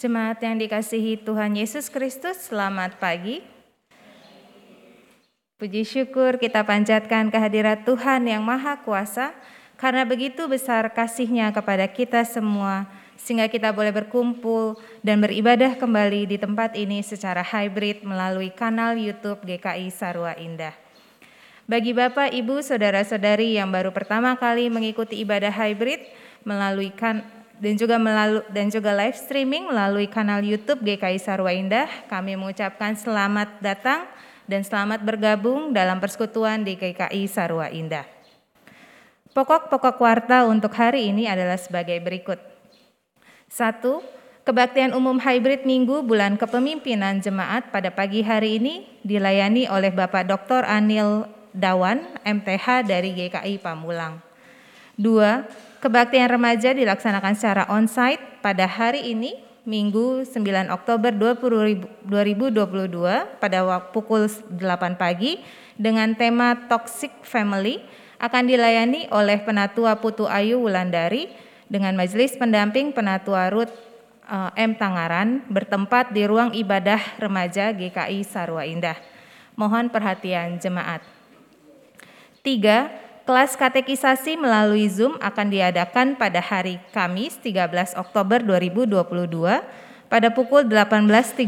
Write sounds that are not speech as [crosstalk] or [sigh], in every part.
Jemaat yang dikasihi Tuhan Yesus Kristus, selamat pagi. Puji syukur kita panjatkan kehadirat Tuhan yang Maha Kuasa, karena begitu besar kasihnya kepada kita semua, sehingga kita boleh berkumpul dan beribadah kembali di tempat ini secara hybrid melalui kanal YouTube GKI Sarua Indah. Bagi Bapak, Ibu, Saudara-saudari yang baru pertama kali mengikuti ibadah hybrid melalui kan dan juga melalui dan juga live streaming melalui kanal YouTube GKI Sarwa Indah. Kami mengucapkan selamat datang dan selamat bergabung dalam persekutuan di GKI Sarwa Indah. Pokok-pokok warta untuk hari ini adalah sebagai berikut. Satu, kebaktian umum hybrid minggu bulan kepemimpinan jemaat pada pagi hari ini dilayani oleh Bapak Dr. Anil Dawan, MTH dari GKI Pamulang. Dua, Kebaktian remaja dilaksanakan secara onsite pada hari ini, Minggu 9 Oktober 2022 pada pukul 8 pagi dengan tema Toxic Family akan dilayani oleh Penatua Putu Ayu Wulandari dengan Majelis Pendamping Penatua Ruth uh, M. Tangaran bertempat di ruang ibadah remaja GKI Sarwa Indah. Mohon perhatian jemaat. Tiga, Kelas katekisasi melalui Zoom akan diadakan pada hari Kamis 13 Oktober 2022 pada pukul 18.30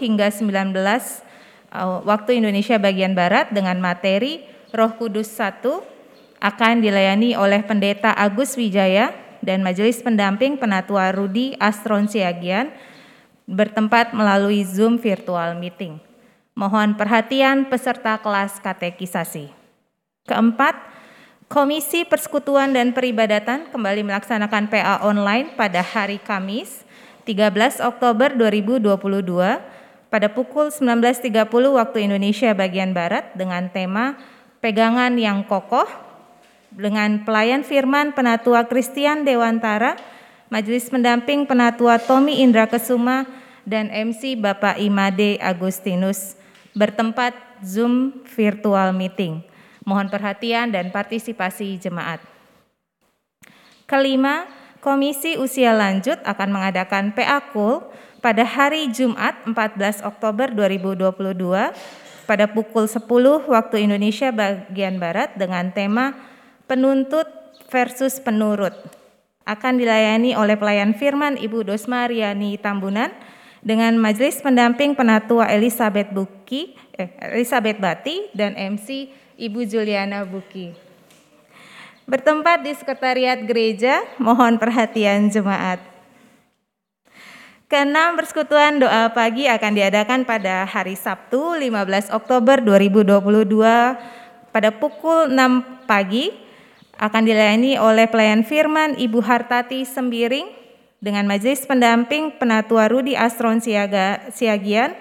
hingga 19 uh, waktu Indonesia bagian Barat dengan materi Roh Kudus 1 akan dilayani oleh Pendeta Agus Wijaya dan Majelis Pendamping Penatua Rudi Astron Siagian bertempat melalui Zoom virtual meeting. Mohon perhatian peserta kelas katekisasi. Keempat, Komisi Persekutuan dan Peribadatan kembali melaksanakan PA online pada hari Kamis 13 Oktober 2022 pada pukul 19.30 waktu Indonesia bagian Barat dengan tema Pegangan yang Kokoh dengan pelayan firman Penatua Christian Dewantara, Majelis Pendamping Penatua Tommy Indra Kesuma, dan MC Bapak Imade Agustinus bertempat Zoom virtual meeting. Mohon perhatian dan partisipasi jemaat. Kelima, Komisi Usia Lanjut akan mengadakan PA Kul pada hari Jumat 14 Oktober 2022 pada pukul 10 waktu Indonesia bagian Barat dengan tema Penuntut versus Penurut. Akan dilayani oleh pelayan firman Ibu Dosmariani Tambunan dengan Majelis Pendamping Penatua Elizabeth Buki, eh, Elizabeth Bati dan MC Ibu Juliana Buki. Bertempat di Sekretariat Gereja, mohon perhatian jemaat. Keenam persekutuan doa pagi akan diadakan pada hari Sabtu 15 Oktober 2022 pada pukul 6 pagi akan dilayani oleh pelayan firman Ibu Hartati Sembiring dengan majelis pendamping Penatua Rudi Astron Siaga, Siagian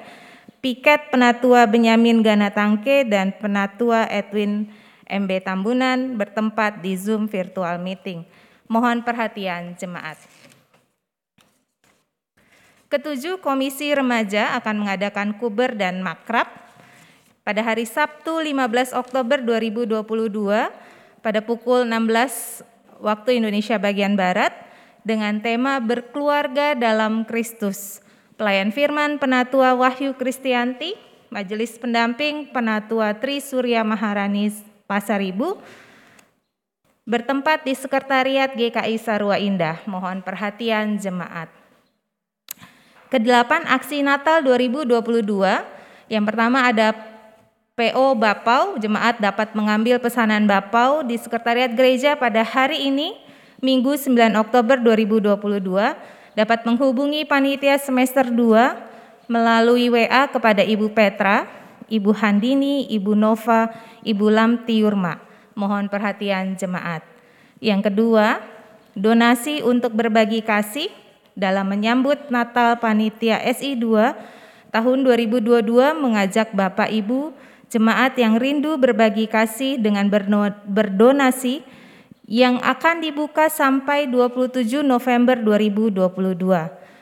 Piket Penatua Benyamin Ganatangke dan Penatua Edwin MB Tambunan bertempat di Zoom virtual meeting. Mohon perhatian jemaat. Ketujuh, Komisi Remaja akan mengadakan kuber dan makrab pada hari Sabtu 15 Oktober 2022 pada pukul 16 waktu Indonesia bagian Barat dengan tema berkeluarga dalam Kristus Pelayan Firman Penatua Wahyu Kristianti, Majelis Pendamping Penatua Tri Surya Maharani Pasaribu, bertempat di Sekretariat GKI Sarua Indah. Mohon perhatian jemaat. Kedelapan aksi Natal 2022, yang pertama ada PO Bapau, jemaat dapat mengambil pesanan Bapau di Sekretariat Gereja pada hari ini, Minggu 9 Oktober 2022, dapat menghubungi panitia semester 2 melalui WA kepada Ibu Petra, Ibu Handini, Ibu Nova, Ibu Lamti Yurma. Mohon perhatian jemaat. Yang kedua, donasi untuk berbagi kasih dalam menyambut Natal Panitia SI 2 tahun 2022 mengajak Bapak Ibu jemaat yang rindu berbagi kasih dengan berdonasi yang akan dibuka sampai 27 November 2022.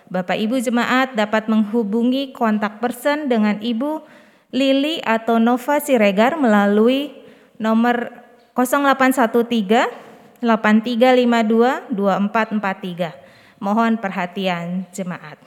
Bapak Ibu jemaat dapat menghubungi kontak person dengan Ibu Lili atau Nova Siregar melalui nomor 0813 8352 2443. Mohon perhatian jemaat.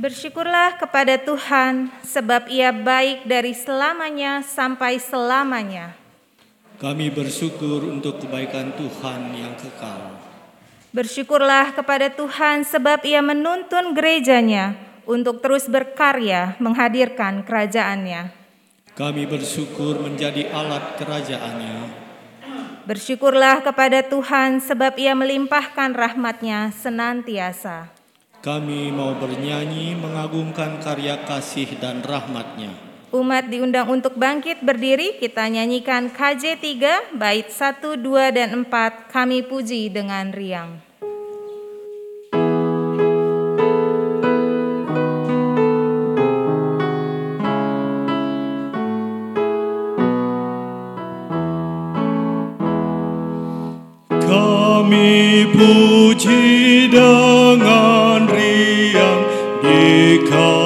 Bersyukurlah kepada Tuhan, sebab Ia baik dari selamanya sampai selamanya. Kami bersyukur untuk kebaikan Tuhan yang kekal. Bersyukurlah kepada Tuhan, sebab Ia menuntun gerejanya untuk terus berkarya menghadirkan kerajaannya. Kami bersyukur menjadi alat kerajaannya. Bersyukurlah kepada Tuhan, sebab Ia melimpahkan rahmatnya senantiasa. Kami mau bernyanyi mengagungkan karya kasih dan rahmatnya. Umat diundang untuk bangkit berdiri, kita nyanyikan KJ 3, bait 1, 2, dan 4, kami puji dengan riang. Kami puji dengan Engkau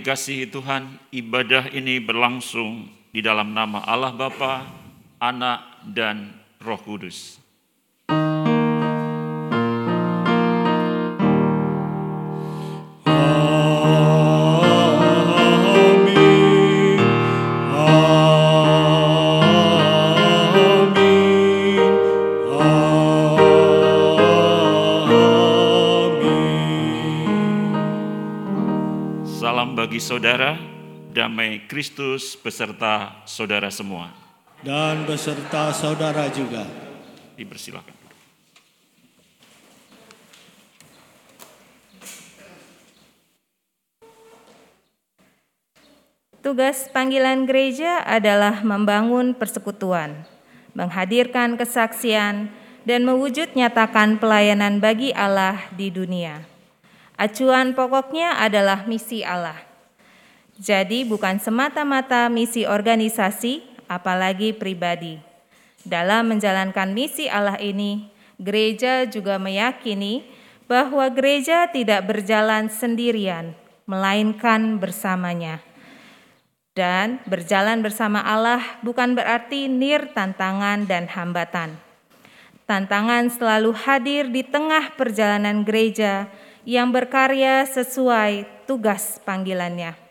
dikasihi Tuhan, ibadah ini berlangsung di dalam nama Allah Bapa, Anak, dan Roh Kudus. Saudara, damai Kristus beserta saudara semua. Dan beserta saudara juga. Dipersilakan. Tugas panggilan gereja adalah membangun persekutuan, menghadirkan kesaksian, dan mewujud nyatakan pelayanan bagi Allah di dunia. Acuan pokoknya adalah misi Allah. Jadi bukan semata-mata misi organisasi, apalagi pribadi. Dalam menjalankan misi Allah ini, gereja juga meyakini bahwa gereja tidak berjalan sendirian, melainkan bersamanya dan berjalan bersama Allah bukan berarti nir tantangan dan hambatan. Tantangan selalu hadir di tengah perjalanan gereja yang berkarya sesuai tugas panggilannya.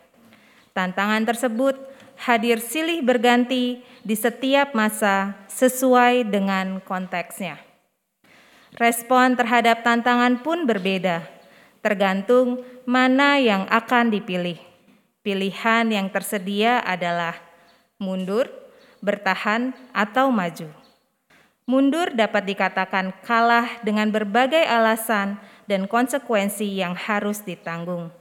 Tantangan tersebut hadir silih berganti di setiap masa sesuai dengan konteksnya. Respon terhadap tantangan pun berbeda, tergantung mana yang akan dipilih. Pilihan yang tersedia adalah mundur, bertahan, atau maju. Mundur dapat dikatakan kalah dengan berbagai alasan dan konsekuensi yang harus ditanggung.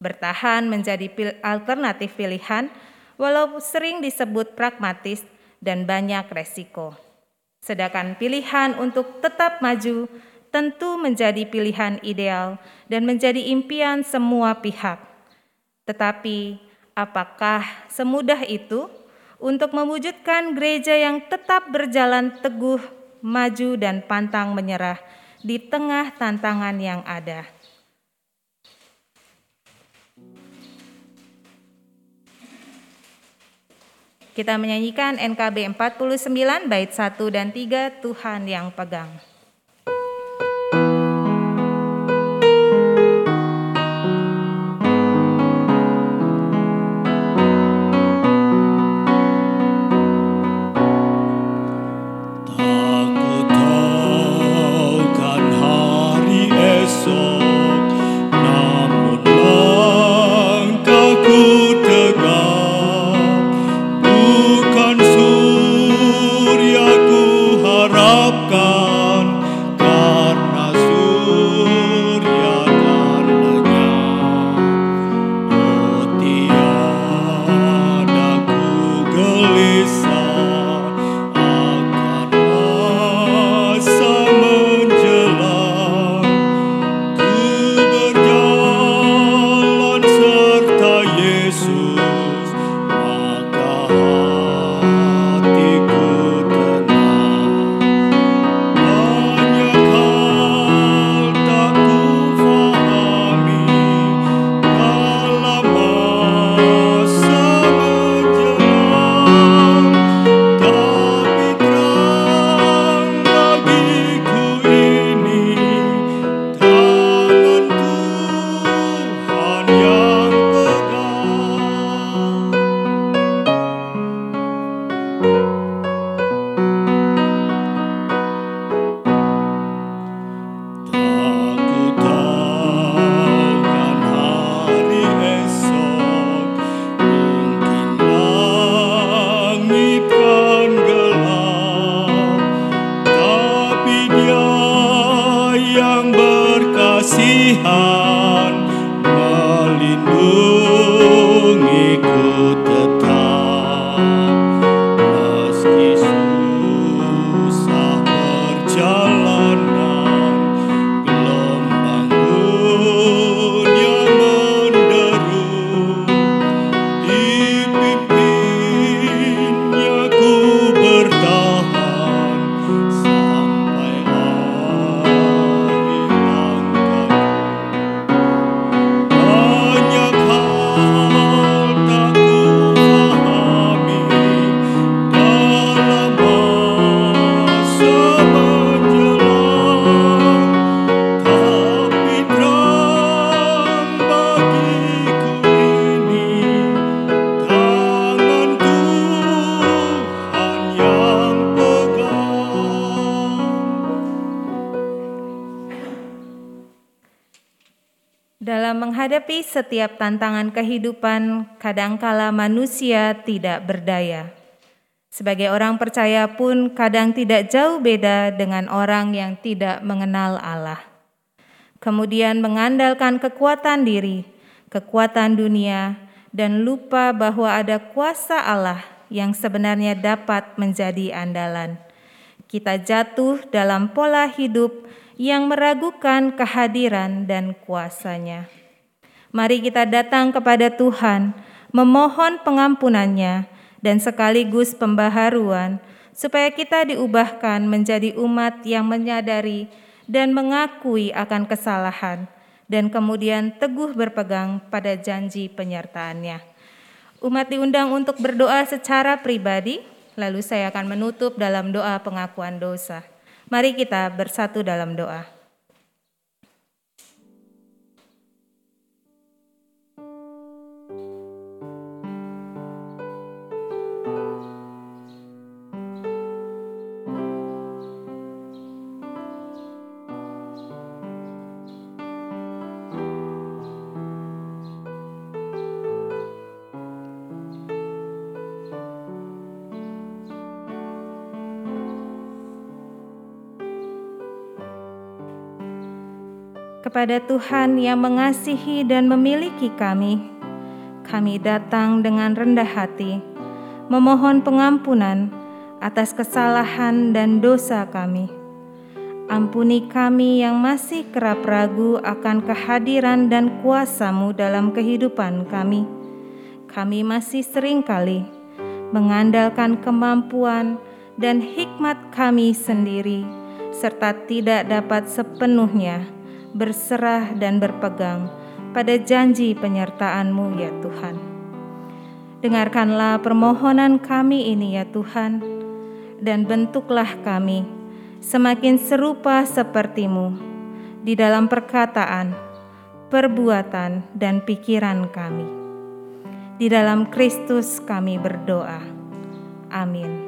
Bertahan menjadi pil alternatif pilihan, walau sering disebut pragmatis dan banyak resiko. Sedangkan pilihan untuk tetap maju tentu menjadi pilihan ideal dan menjadi impian semua pihak tetapi apakah semudah itu untuk mewujudkan gereja yang tetap berjalan teguh, maju dan pantang menyerah di tengah tantangan yang ada? Kita menyanyikan NKB 49 bait 1 dan 3 Tuhan yang pegang. Menghadapi setiap tantangan kehidupan, kadangkala manusia tidak berdaya. Sebagai orang percaya pun kadang tidak jauh beda dengan orang yang tidak mengenal Allah. Kemudian mengandalkan kekuatan diri, kekuatan dunia, dan lupa bahwa ada kuasa Allah yang sebenarnya dapat menjadi andalan. Kita jatuh dalam pola hidup yang meragukan kehadiran dan kuasanya. Mari kita datang kepada Tuhan, memohon pengampunannya dan sekaligus pembaharuan, supaya kita diubahkan menjadi umat yang menyadari dan mengakui akan kesalahan, dan kemudian teguh berpegang pada janji penyertaannya. Umat diundang untuk berdoa secara pribadi, lalu saya akan menutup dalam doa pengakuan dosa. Mari kita bersatu dalam doa. Kepada Tuhan yang mengasihi dan memiliki kami, kami datang dengan rendah hati, memohon pengampunan atas kesalahan dan dosa kami. Ampuni kami yang masih kerap ragu akan kehadiran dan kuasamu dalam kehidupan kami. Kami masih sering kali mengandalkan kemampuan dan hikmat kami sendiri, serta tidak dapat sepenuhnya berserah dan berpegang pada janji penyertaan-Mu ya Tuhan. Dengarkanlah permohonan kami ini ya Tuhan, dan bentuklah kami semakin serupa seperti-Mu di dalam perkataan, perbuatan, dan pikiran kami. Di dalam Kristus kami berdoa. Amin.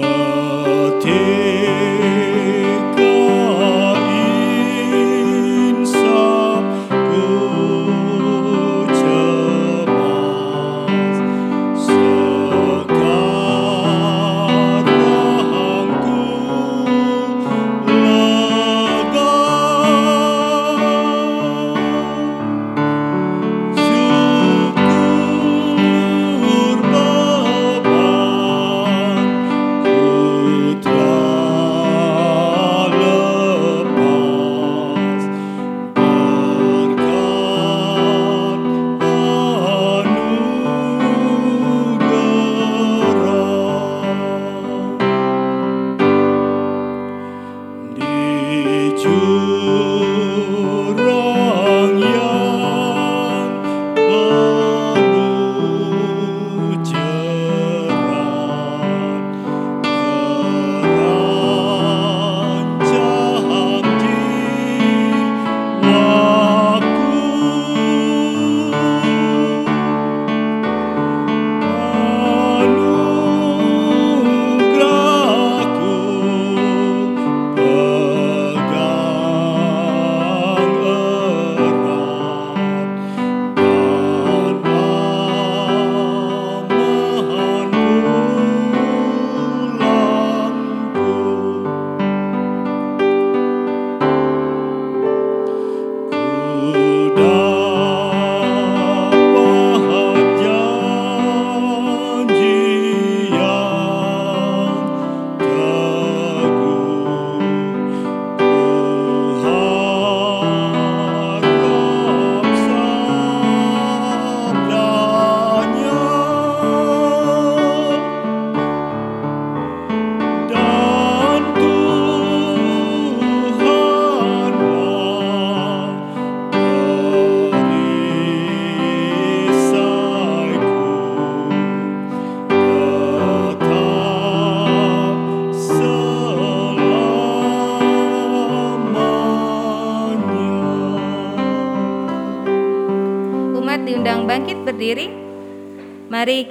the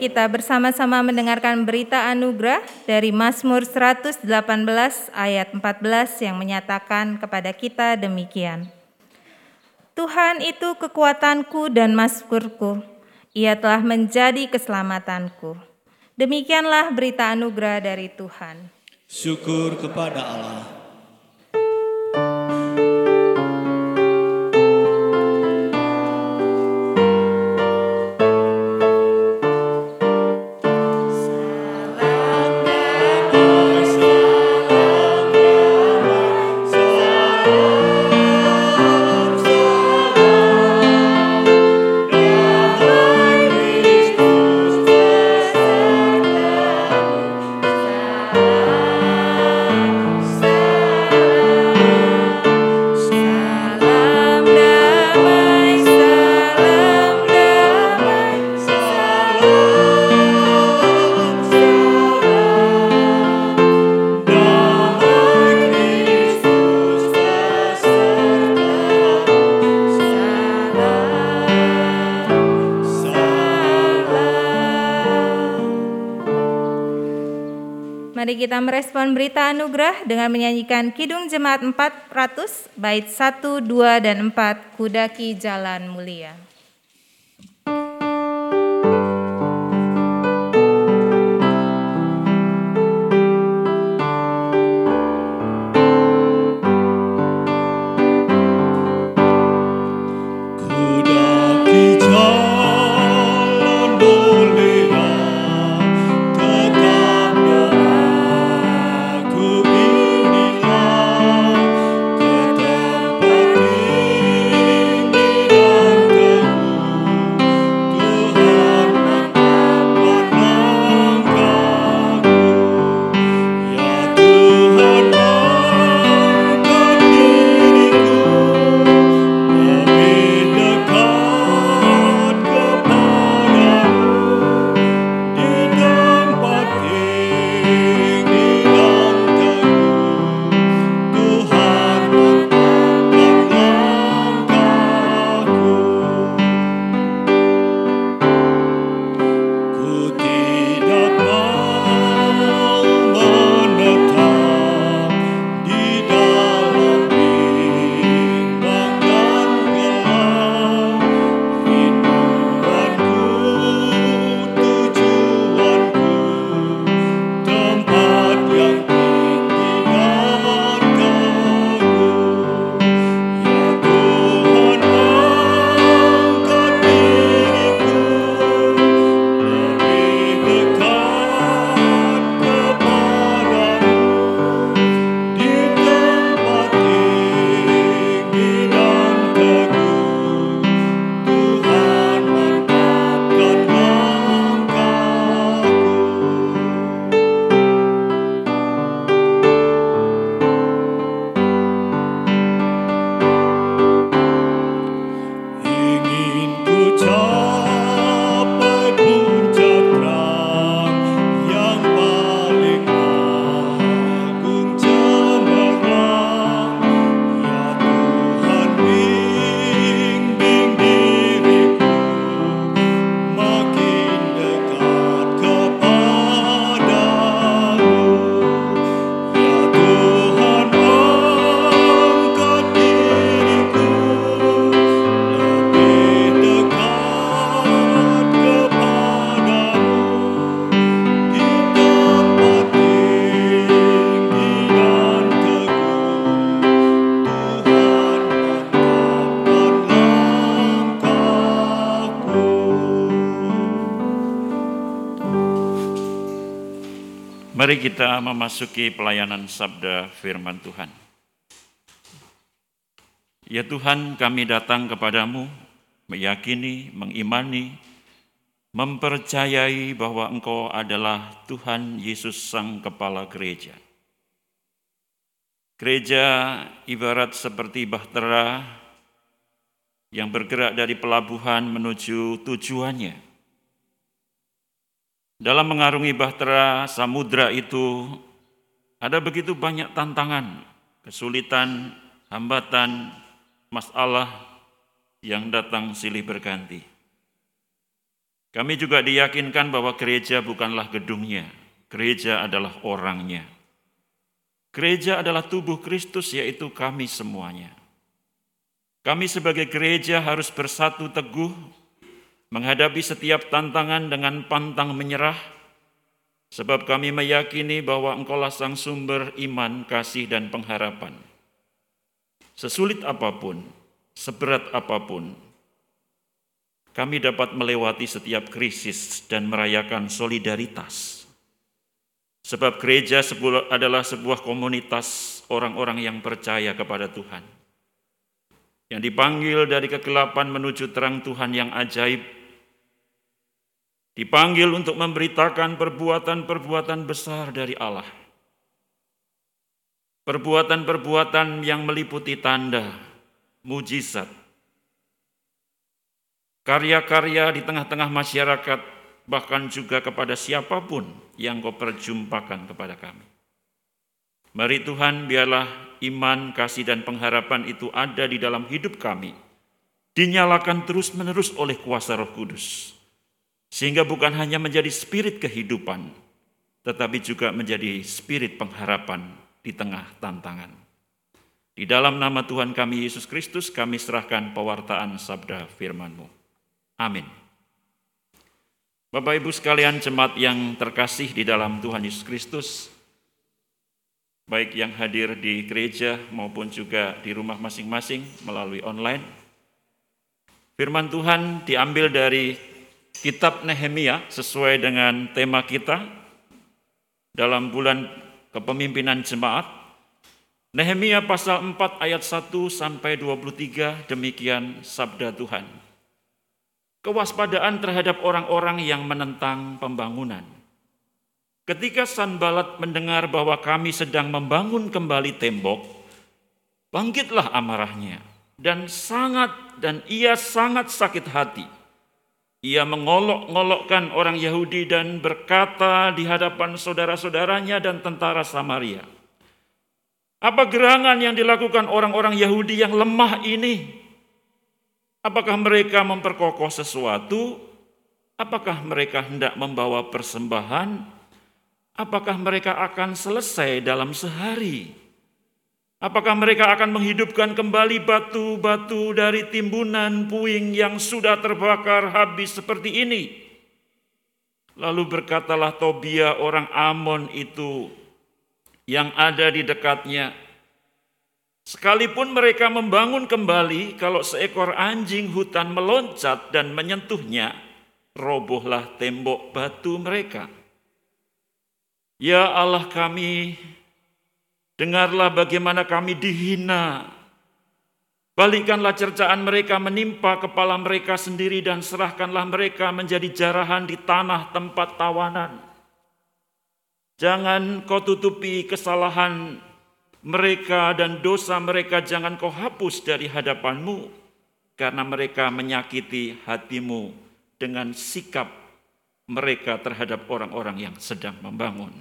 kita bersama-sama mendengarkan berita anugerah dari Mazmur 118 ayat 14 yang menyatakan kepada kita demikian. Tuhan itu kekuatanku dan maskurku, ia telah menjadi keselamatanku. Demikianlah berita anugerah dari Tuhan. Syukur kepada Allah. Kita merespon berita anugerah dengan menyanyikan Kidung Jemaat 400 bait 1, 2, dan 4 Kudaki Jalan Mulia. Mari kita memasuki pelayanan sabda firman Tuhan. Ya Tuhan, kami datang kepadamu, meyakini, mengimani, mempercayai bahwa Engkau adalah Tuhan Yesus Sang Kepala Gereja. Gereja ibarat seperti bahtera yang bergerak dari pelabuhan menuju tujuannya dalam mengarungi bahtera samudra itu ada begitu banyak tantangan, kesulitan, hambatan, masalah yang datang silih berganti. Kami juga diyakinkan bahwa gereja bukanlah gedungnya, gereja adalah orangnya. Gereja adalah tubuh Kristus, yaitu kami semuanya. Kami sebagai gereja harus bersatu teguh menghadapi setiap tantangan dengan pantang menyerah, sebab kami meyakini bahwa Engkaulah sang sumber iman, kasih, dan pengharapan. Sesulit apa pun, seberat apa pun, kami dapat melewati setiap krisis dan merayakan solidaritas. Sebab gereja adalah sebuah komunitas orang-orang yang percaya kepada Tuhan. Yang dipanggil dari kegelapan menuju terang Tuhan yang ajaib. Dipanggil untuk memberitakan perbuatan-perbuatan besar dari Allah. Perbuatan-perbuatan yang meliputi tanda, mujizat, karya-karya di tengah-tengah masyarakat, bahkan juga kepada siapa pun yang kau perjumpakan kepada kami. Mari Tuhan, biarlah iman, kasih, dan pengharapan itu ada di dalam hidup kami, dinyalakan terus-menerus oleh kuasa Roh Kudus, sehingga bukan hanya menjadi spirit kehidupan, tetapi juga menjadi spirit pengharapan di tengah tantangan. Di dalam nama Tuhan kami Yesus Kristus, kami serahkan pewartaan sabda firman-Mu. Amin. Bapak Ibu sekalian jemaat yang terkasih di dalam Tuhan Yesus Kristus, baik yang hadir di gereja maupun juga di rumah masing-masing melalui online. Firman Tuhan diambil dari kitab Nehemia sesuai dengan tema kita dalam bulan kepemimpinan jemaat. Nehemia pasal 4 ayat 1 sampai 23 demikian sabda Tuhan kewaspadaan terhadap orang-orang yang menentang pembangunan. Ketika Sanbalat mendengar bahwa kami sedang membangun kembali tembok, bangkitlah amarahnya dan sangat dan ia sangat sakit hati. Ia mengolok-ngolokkan orang Yahudi dan berkata di hadapan saudara-saudaranya dan tentara Samaria, "Apa gerangan yang dilakukan orang-orang Yahudi yang lemah ini?" Apakah mereka memperkokoh sesuatu? Apakah mereka hendak membawa persembahan? Apakah mereka akan selesai dalam sehari? Apakah mereka akan menghidupkan kembali batu-batu dari timbunan puing yang sudah terbakar habis seperti ini? Lalu berkatalah Tobia orang Amon itu yang ada di dekatnya, Sekalipun mereka membangun kembali, kalau seekor anjing hutan meloncat dan menyentuhnya, robohlah tembok batu mereka. Ya Allah kami, dengarlah bagaimana kami dihina. Balikkanlah cercaan mereka menimpa kepala mereka sendiri dan serahkanlah mereka menjadi jarahan di tanah tempat tawanan. Jangan kau tutupi kesalahan mereka dan dosa mereka jangan kau hapus dari hadapanmu, karena mereka menyakiti hatimu dengan sikap mereka terhadap orang-orang yang sedang membangun.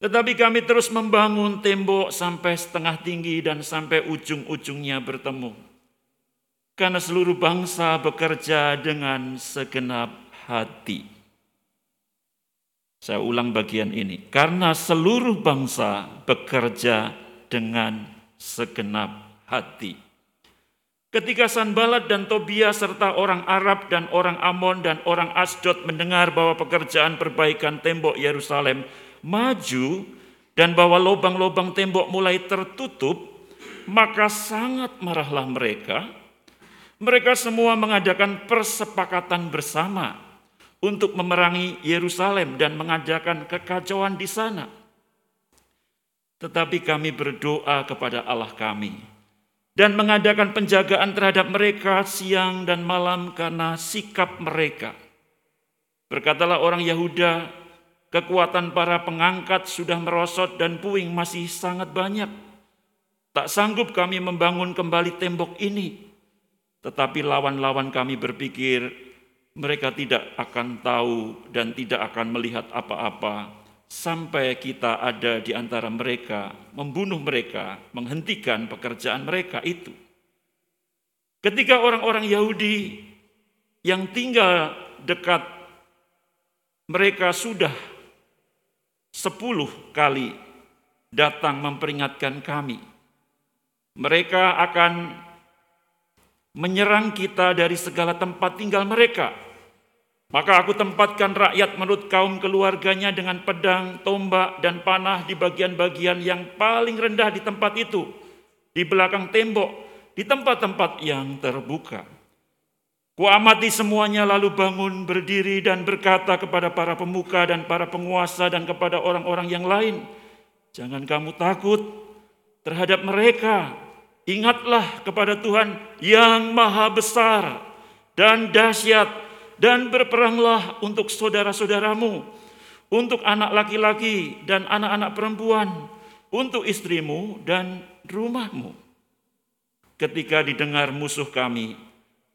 Tetapi kami terus membangun tembok sampai setengah tinggi dan sampai ujung-ujungnya bertemu. Karena seluruh bangsa bekerja dengan segenap hati. Saya ulang bagian ini. Karena seluruh bangsa bekerja dengan segenap hati. Ketika Sanbalat dan Tobia serta orang Arab dan orang Amon dan orang Asdod mendengar bahwa pekerjaan perbaikan tembok Yerusalem maju dan bahwa lubang-lubang tembok mulai tertutup, maka sangat marahlah mereka. Mereka semua mengadakan persepakatan bersama untuk memerangi Yerusalem dan mengadakan kekacauan di sana. Tetapi kami berdoa kepada Allah kami dan mengadakan penjagaan terhadap mereka siang dan malam karena sikap mereka. Berkatalah orang Yahuda, kekuatan para pengangkat sudah merosot dan puing masih sangat banyak. Tak sanggup kami membangun kembali tembok ini. Tetapi lawan-lawan kami berpikir, mereka tidak akan tahu dan tidak akan melihat apa-apa sampai kita ada di antara mereka, membunuh mereka, menghentikan pekerjaan mereka itu. Ketika orang-orang Yahudi yang tinggal dekat mereka sudah sepuluh kali datang memperingatkan kami. Mereka akan menyerang kita dari segala tempat tinggal mereka. Maka aku tempatkan rakyat menurut kaum keluarganya dengan pedang, tombak, dan panah di bagian-bagian yang paling rendah di tempat itu, di belakang tembok, di tempat-tempat yang terbuka. Kuamati semuanya lalu bangun berdiri dan berkata kepada para pemuka dan para penguasa dan kepada orang-orang yang lain, Jangan kamu takut terhadap mereka. Ingatlah kepada Tuhan yang maha besar dan dahsyat dan berperanglah untuk saudara-saudaramu, untuk anak laki-laki dan anak-anak perempuan, untuk istrimu dan rumahmu. Ketika didengar musuh kami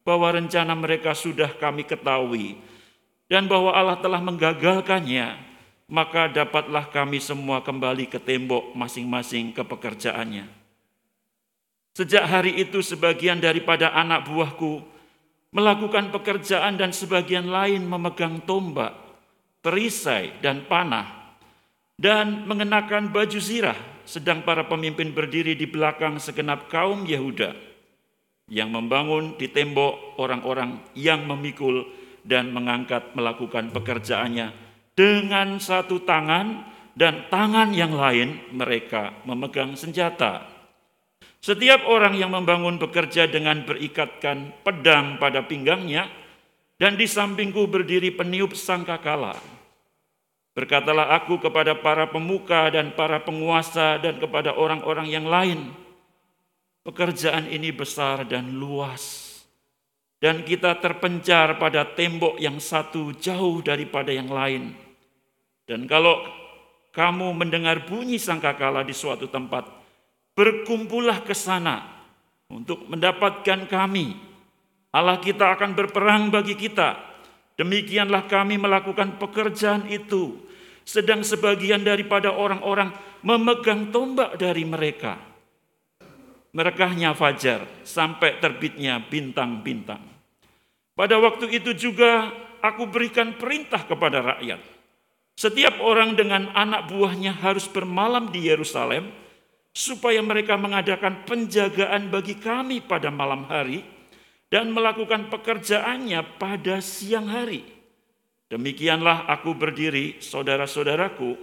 bahwa rencana mereka sudah kami ketahui dan bahwa Allah telah menggagalkannya, maka dapatlah kami semua kembali ke tembok masing-masing ke pekerjaannya. Sejak hari itu sebagian daripada anak buahku melakukan pekerjaan dan sebagian lain memegang tombak, perisai dan panah dan mengenakan baju zirah sedang para pemimpin berdiri di belakang segenap kaum Yehuda yang membangun di tembok orang-orang yang memikul dan mengangkat melakukan pekerjaannya dengan satu tangan dan tangan yang lain mereka memegang senjata. Setiap orang yang membangun bekerja dengan berikatkan pedang pada pinggangnya dan di sampingku berdiri peniup sangkakala. Berkatalah aku kepada para pemuka dan para penguasa dan kepada orang-orang yang lain, pekerjaan ini besar dan luas. Dan kita terpencar pada tembok yang satu jauh daripada yang lain dan kalau kamu mendengar bunyi sangkakala di suatu tempat, berkumpullah ke sana untuk mendapatkan kami. Allah kita akan berperang bagi kita. Demikianlah kami melakukan pekerjaan itu. Sedang sebagian daripada orang-orang memegang tombak dari mereka. Merekahnya fajar sampai terbitnya bintang-bintang. Pada waktu itu juga aku berikan perintah kepada rakyat setiap orang dengan anak buahnya harus bermalam di Yerusalem supaya mereka mengadakan penjagaan bagi kami pada malam hari dan melakukan pekerjaannya pada siang hari. Demikianlah aku berdiri, saudara-saudaraku,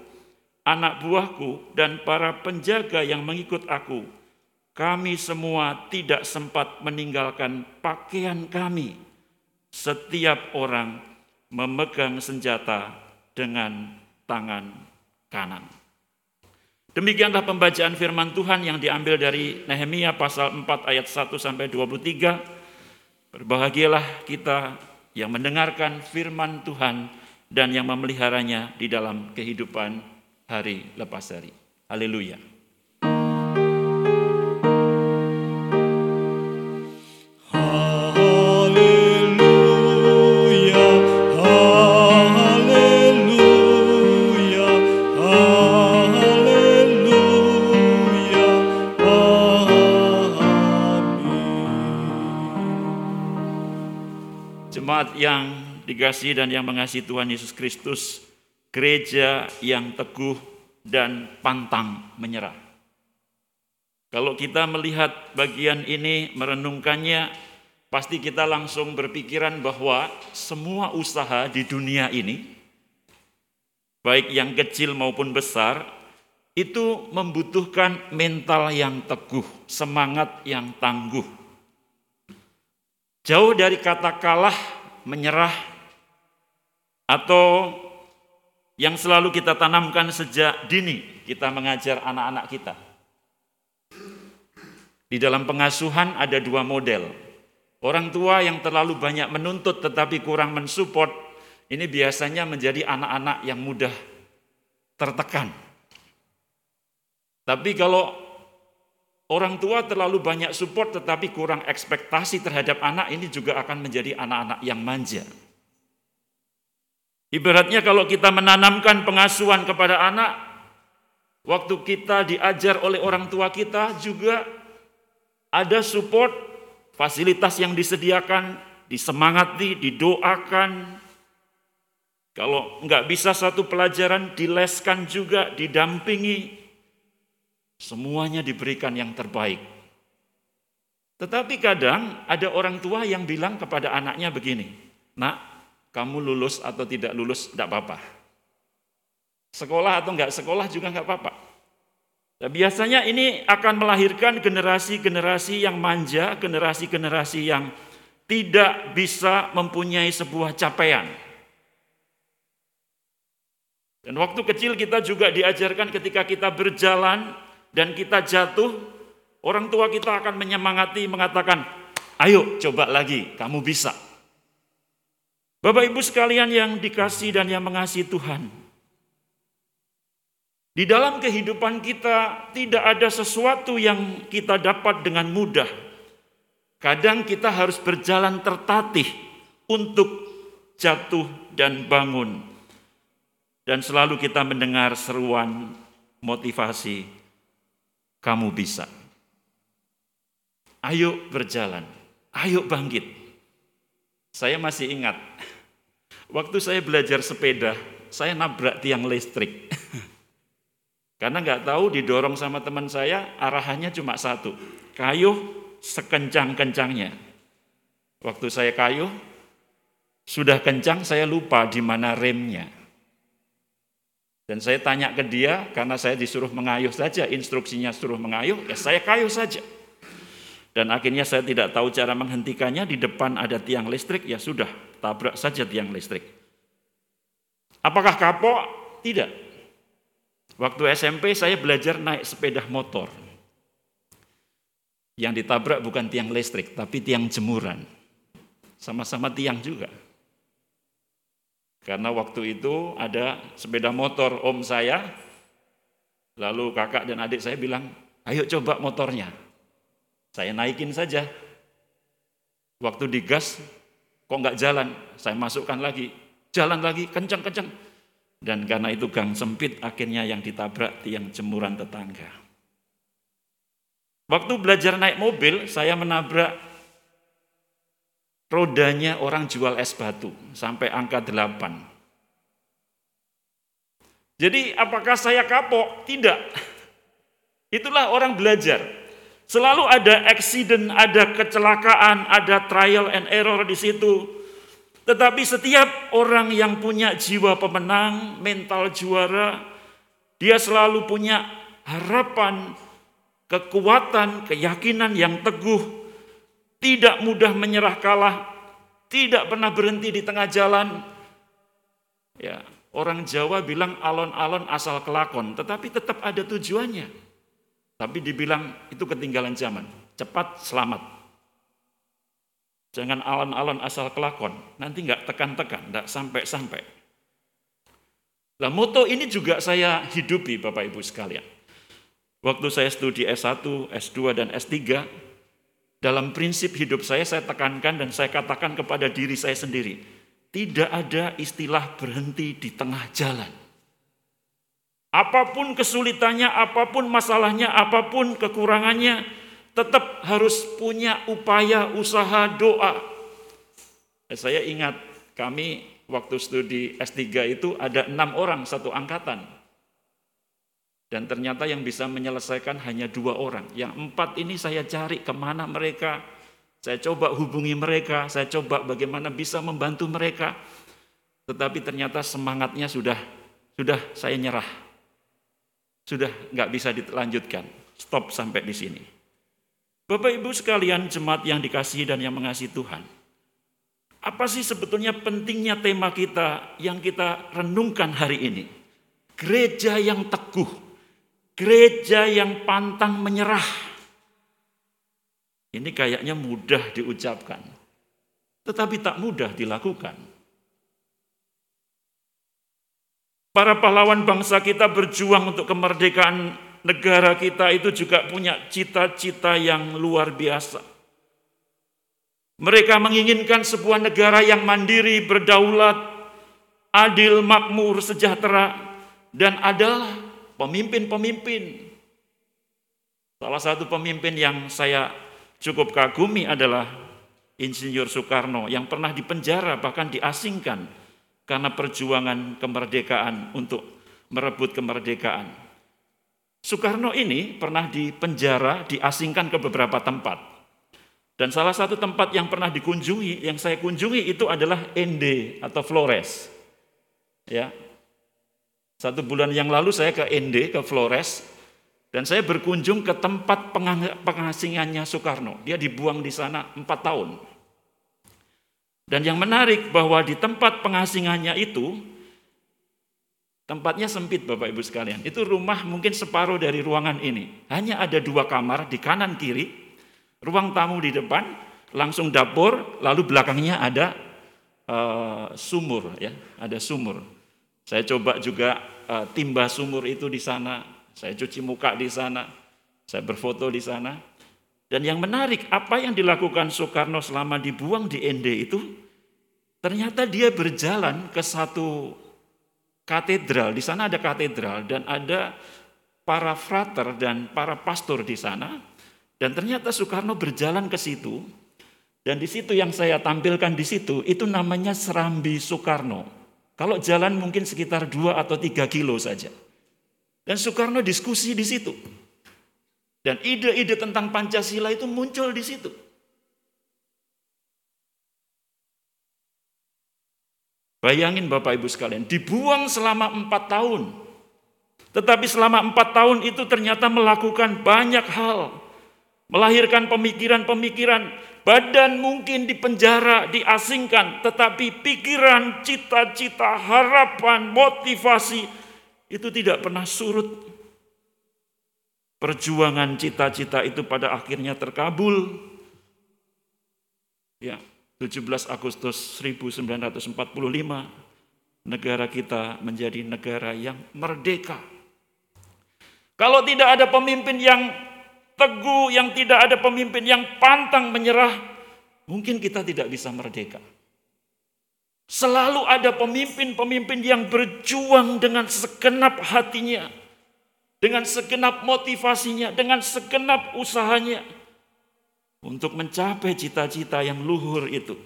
anak buahku, dan para penjaga yang mengikut aku. Kami semua tidak sempat meninggalkan pakaian kami. Setiap orang memegang senjata dengan tangan kanan. Demikianlah pembacaan firman Tuhan yang diambil dari Nehemia pasal 4 ayat 1 sampai 23. Berbahagialah kita yang mendengarkan firman Tuhan dan yang memeliharanya di dalam kehidupan hari lepas hari. Haleluya. Yang dikasih dan yang mengasihi Tuhan Yesus Kristus, gereja yang teguh dan pantang menyerah. Kalau kita melihat bagian ini, merenungkannya, pasti kita langsung berpikiran bahwa semua usaha di dunia ini, baik yang kecil maupun besar, itu membutuhkan mental yang teguh, semangat yang tangguh. Jauh dari kata kalah menyerah, atau yang selalu kita tanamkan sejak dini kita mengajar anak-anak kita. Di dalam pengasuhan ada dua model. Orang tua yang terlalu banyak menuntut tetapi kurang mensupport, ini biasanya menjadi anak-anak yang mudah tertekan. Tapi kalau Orang tua terlalu banyak support tetapi kurang ekspektasi terhadap anak ini juga akan menjadi anak-anak yang manja. Ibaratnya kalau kita menanamkan pengasuhan kepada anak, waktu kita diajar oleh orang tua kita juga ada support fasilitas yang disediakan disemangati, didoakan. Kalau nggak bisa satu pelajaran, dileskan juga, didampingi. Semuanya diberikan yang terbaik. Tetapi kadang ada orang tua yang bilang kepada anaknya begini, nak, kamu lulus atau tidak lulus, tidak apa-apa. Sekolah atau enggak sekolah juga enggak apa-apa. Nah, biasanya ini akan melahirkan generasi-generasi yang manja, generasi-generasi yang tidak bisa mempunyai sebuah capaian. Dan waktu kecil kita juga diajarkan ketika kita berjalan dan kita jatuh, orang tua kita akan menyemangati, mengatakan, ayo coba lagi, kamu bisa. Bapak ibu sekalian yang dikasih dan yang mengasihi Tuhan, di dalam kehidupan kita tidak ada sesuatu yang kita dapat dengan mudah. Kadang kita harus berjalan tertatih untuk jatuh dan bangun. Dan selalu kita mendengar seruan motivasi, kamu bisa. Ayo berjalan, ayo bangkit. Saya masih ingat, waktu saya belajar sepeda, saya nabrak tiang listrik. [laughs] Karena nggak tahu didorong sama teman saya, arahannya cuma satu. Kayuh sekencang-kencangnya. Waktu saya kayuh, sudah kencang saya lupa di mana remnya. Dan saya tanya ke dia, karena saya disuruh mengayuh saja, instruksinya suruh mengayuh, ya saya kayuh saja. Dan akhirnya saya tidak tahu cara menghentikannya, di depan ada tiang listrik, ya sudah, tabrak saja tiang listrik. Apakah kapok? Tidak. Waktu SMP saya belajar naik sepeda motor. Yang ditabrak bukan tiang listrik, tapi tiang jemuran. Sama-sama tiang juga. Karena waktu itu ada sepeda motor om saya, lalu kakak dan adik saya bilang, ayo coba motornya. Saya naikin saja. Waktu digas, kok nggak jalan? Saya masukkan lagi, jalan lagi, kencang-kencang. Dan karena itu gang sempit akhirnya yang ditabrak tiang jemuran tetangga. Waktu belajar naik mobil, saya menabrak rodanya orang jual es batu sampai angka 8. Jadi apakah saya kapok? Tidak. Itulah orang belajar. Selalu ada accident, ada kecelakaan, ada trial and error di situ. Tetapi setiap orang yang punya jiwa pemenang, mental juara, dia selalu punya harapan, kekuatan, keyakinan yang teguh, tidak mudah menyerah kalah, tidak pernah berhenti di tengah jalan. Ya, orang Jawa bilang alon-alon asal kelakon, tetapi tetap ada tujuannya. Tapi dibilang itu ketinggalan zaman, cepat selamat. Jangan alon-alon asal kelakon, nanti nggak tekan-tekan, nggak sampai-sampai. Nah moto ini juga saya hidupi Bapak Ibu sekalian. Waktu saya studi S1, S2, dan S3, dalam prinsip hidup saya, saya tekankan dan saya katakan kepada diri saya sendiri, tidak ada istilah berhenti di tengah jalan. Apa pun kesulitannya, apa pun masalahnya, apa pun kekurangannya, tetap harus punya upaya usaha doa. Saya ingat kami waktu studi S3 itu ada enam orang satu angkatan. Dan ternyata yang bisa menyelesaikan hanya dua orang. Yang empat ini saya cari ke mana mereka. Saya coba hubungi mereka, saya coba bagaimana bisa membantu mereka. Tetapi ternyata semangatnya sudah sudah saya nyerah. Sudah nggak bisa dilanjutkan. Stop sampai di sini. Bapak Ibu sekalian jemaat yang dikasihi dan yang mengasihi Tuhan. Apa sih sebetulnya pentingnya tema kita yang kita renungkan hari ini? Gereja yang teguh, gereja yang pantang menyerah. Ini kayaknya mudah diucapkan, tetapi tak mudah dilakukan. Para pahlawan bangsa kita berjuang untuk kemerdekaan negara kita itu juga punya cita-cita yang luar biasa. Mereka menginginkan sebuah negara yang mandiri, berdaulat, adil, makmur, sejahtera, dan adalah pemimpin-pemimpin. Salah satu pemimpin yang saya cukup kagumi adalah Insinyur Soekarno yang pernah dipenjara bahkan diasingkan karena perjuangan kemerdekaan untuk merebut kemerdekaan. Soekarno ini pernah dipenjara, diasingkan ke beberapa tempat. Dan salah satu tempat yang pernah dikunjungi, yang saya kunjungi itu adalah Ende atau Flores. Ya, satu bulan yang lalu saya ke Ende, ke Flores, dan saya berkunjung ke tempat pengasingannya Soekarno. Dia dibuang di sana empat tahun. Dan yang menarik bahwa di tempat pengasingannya itu, tempatnya sempit Bapak Ibu sekalian. Itu rumah mungkin separuh dari ruangan ini. Hanya ada dua kamar di kanan kiri, ruang tamu di depan, langsung dapur, lalu belakangnya ada uh, sumur ya, ada sumur. Saya coba juga uh, timba sumur itu di sana, saya cuci muka di sana, saya berfoto di sana. Dan yang menarik, apa yang dilakukan Soekarno selama dibuang di ND itu, ternyata dia berjalan ke satu katedral. Di sana ada katedral dan ada para frater dan para pastor di sana. Dan ternyata Soekarno berjalan ke situ. Dan di situ yang saya tampilkan di situ, itu namanya Serambi Soekarno. Kalau jalan mungkin sekitar dua atau tiga kilo saja. Dan Soekarno diskusi di situ. Dan ide-ide tentang Pancasila itu muncul di situ. Bayangin Bapak Ibu sekalian, dibuang selama empat tahun. Tetapi selama empat tahun itu ternyata melakukan banyak hal. Melahirkan pemikiran-pemikiran Badan mungkin dipenjara, diasingkan, tetapi pikiran, cita-cita, harapan, motivasi itu tidak pernah surut. Perjuangan cita-cita itu pada akhirnya terkabul. Ya, 17 Agustus 1945 negara kita menjadi negara yang merdeka. Kalau tidak ada pemimpin yang teguh, yang tidak ada pemimpin yang pantang menyerah, mungkin kita tidak bisa merdeka. Selalu ada pemimpin-pemimpin yang berjuang dengan segenap hatinya, dengan segenap motivasinya, dengan segenap usahanya untuk mencapai cita-cita yang luhur itu.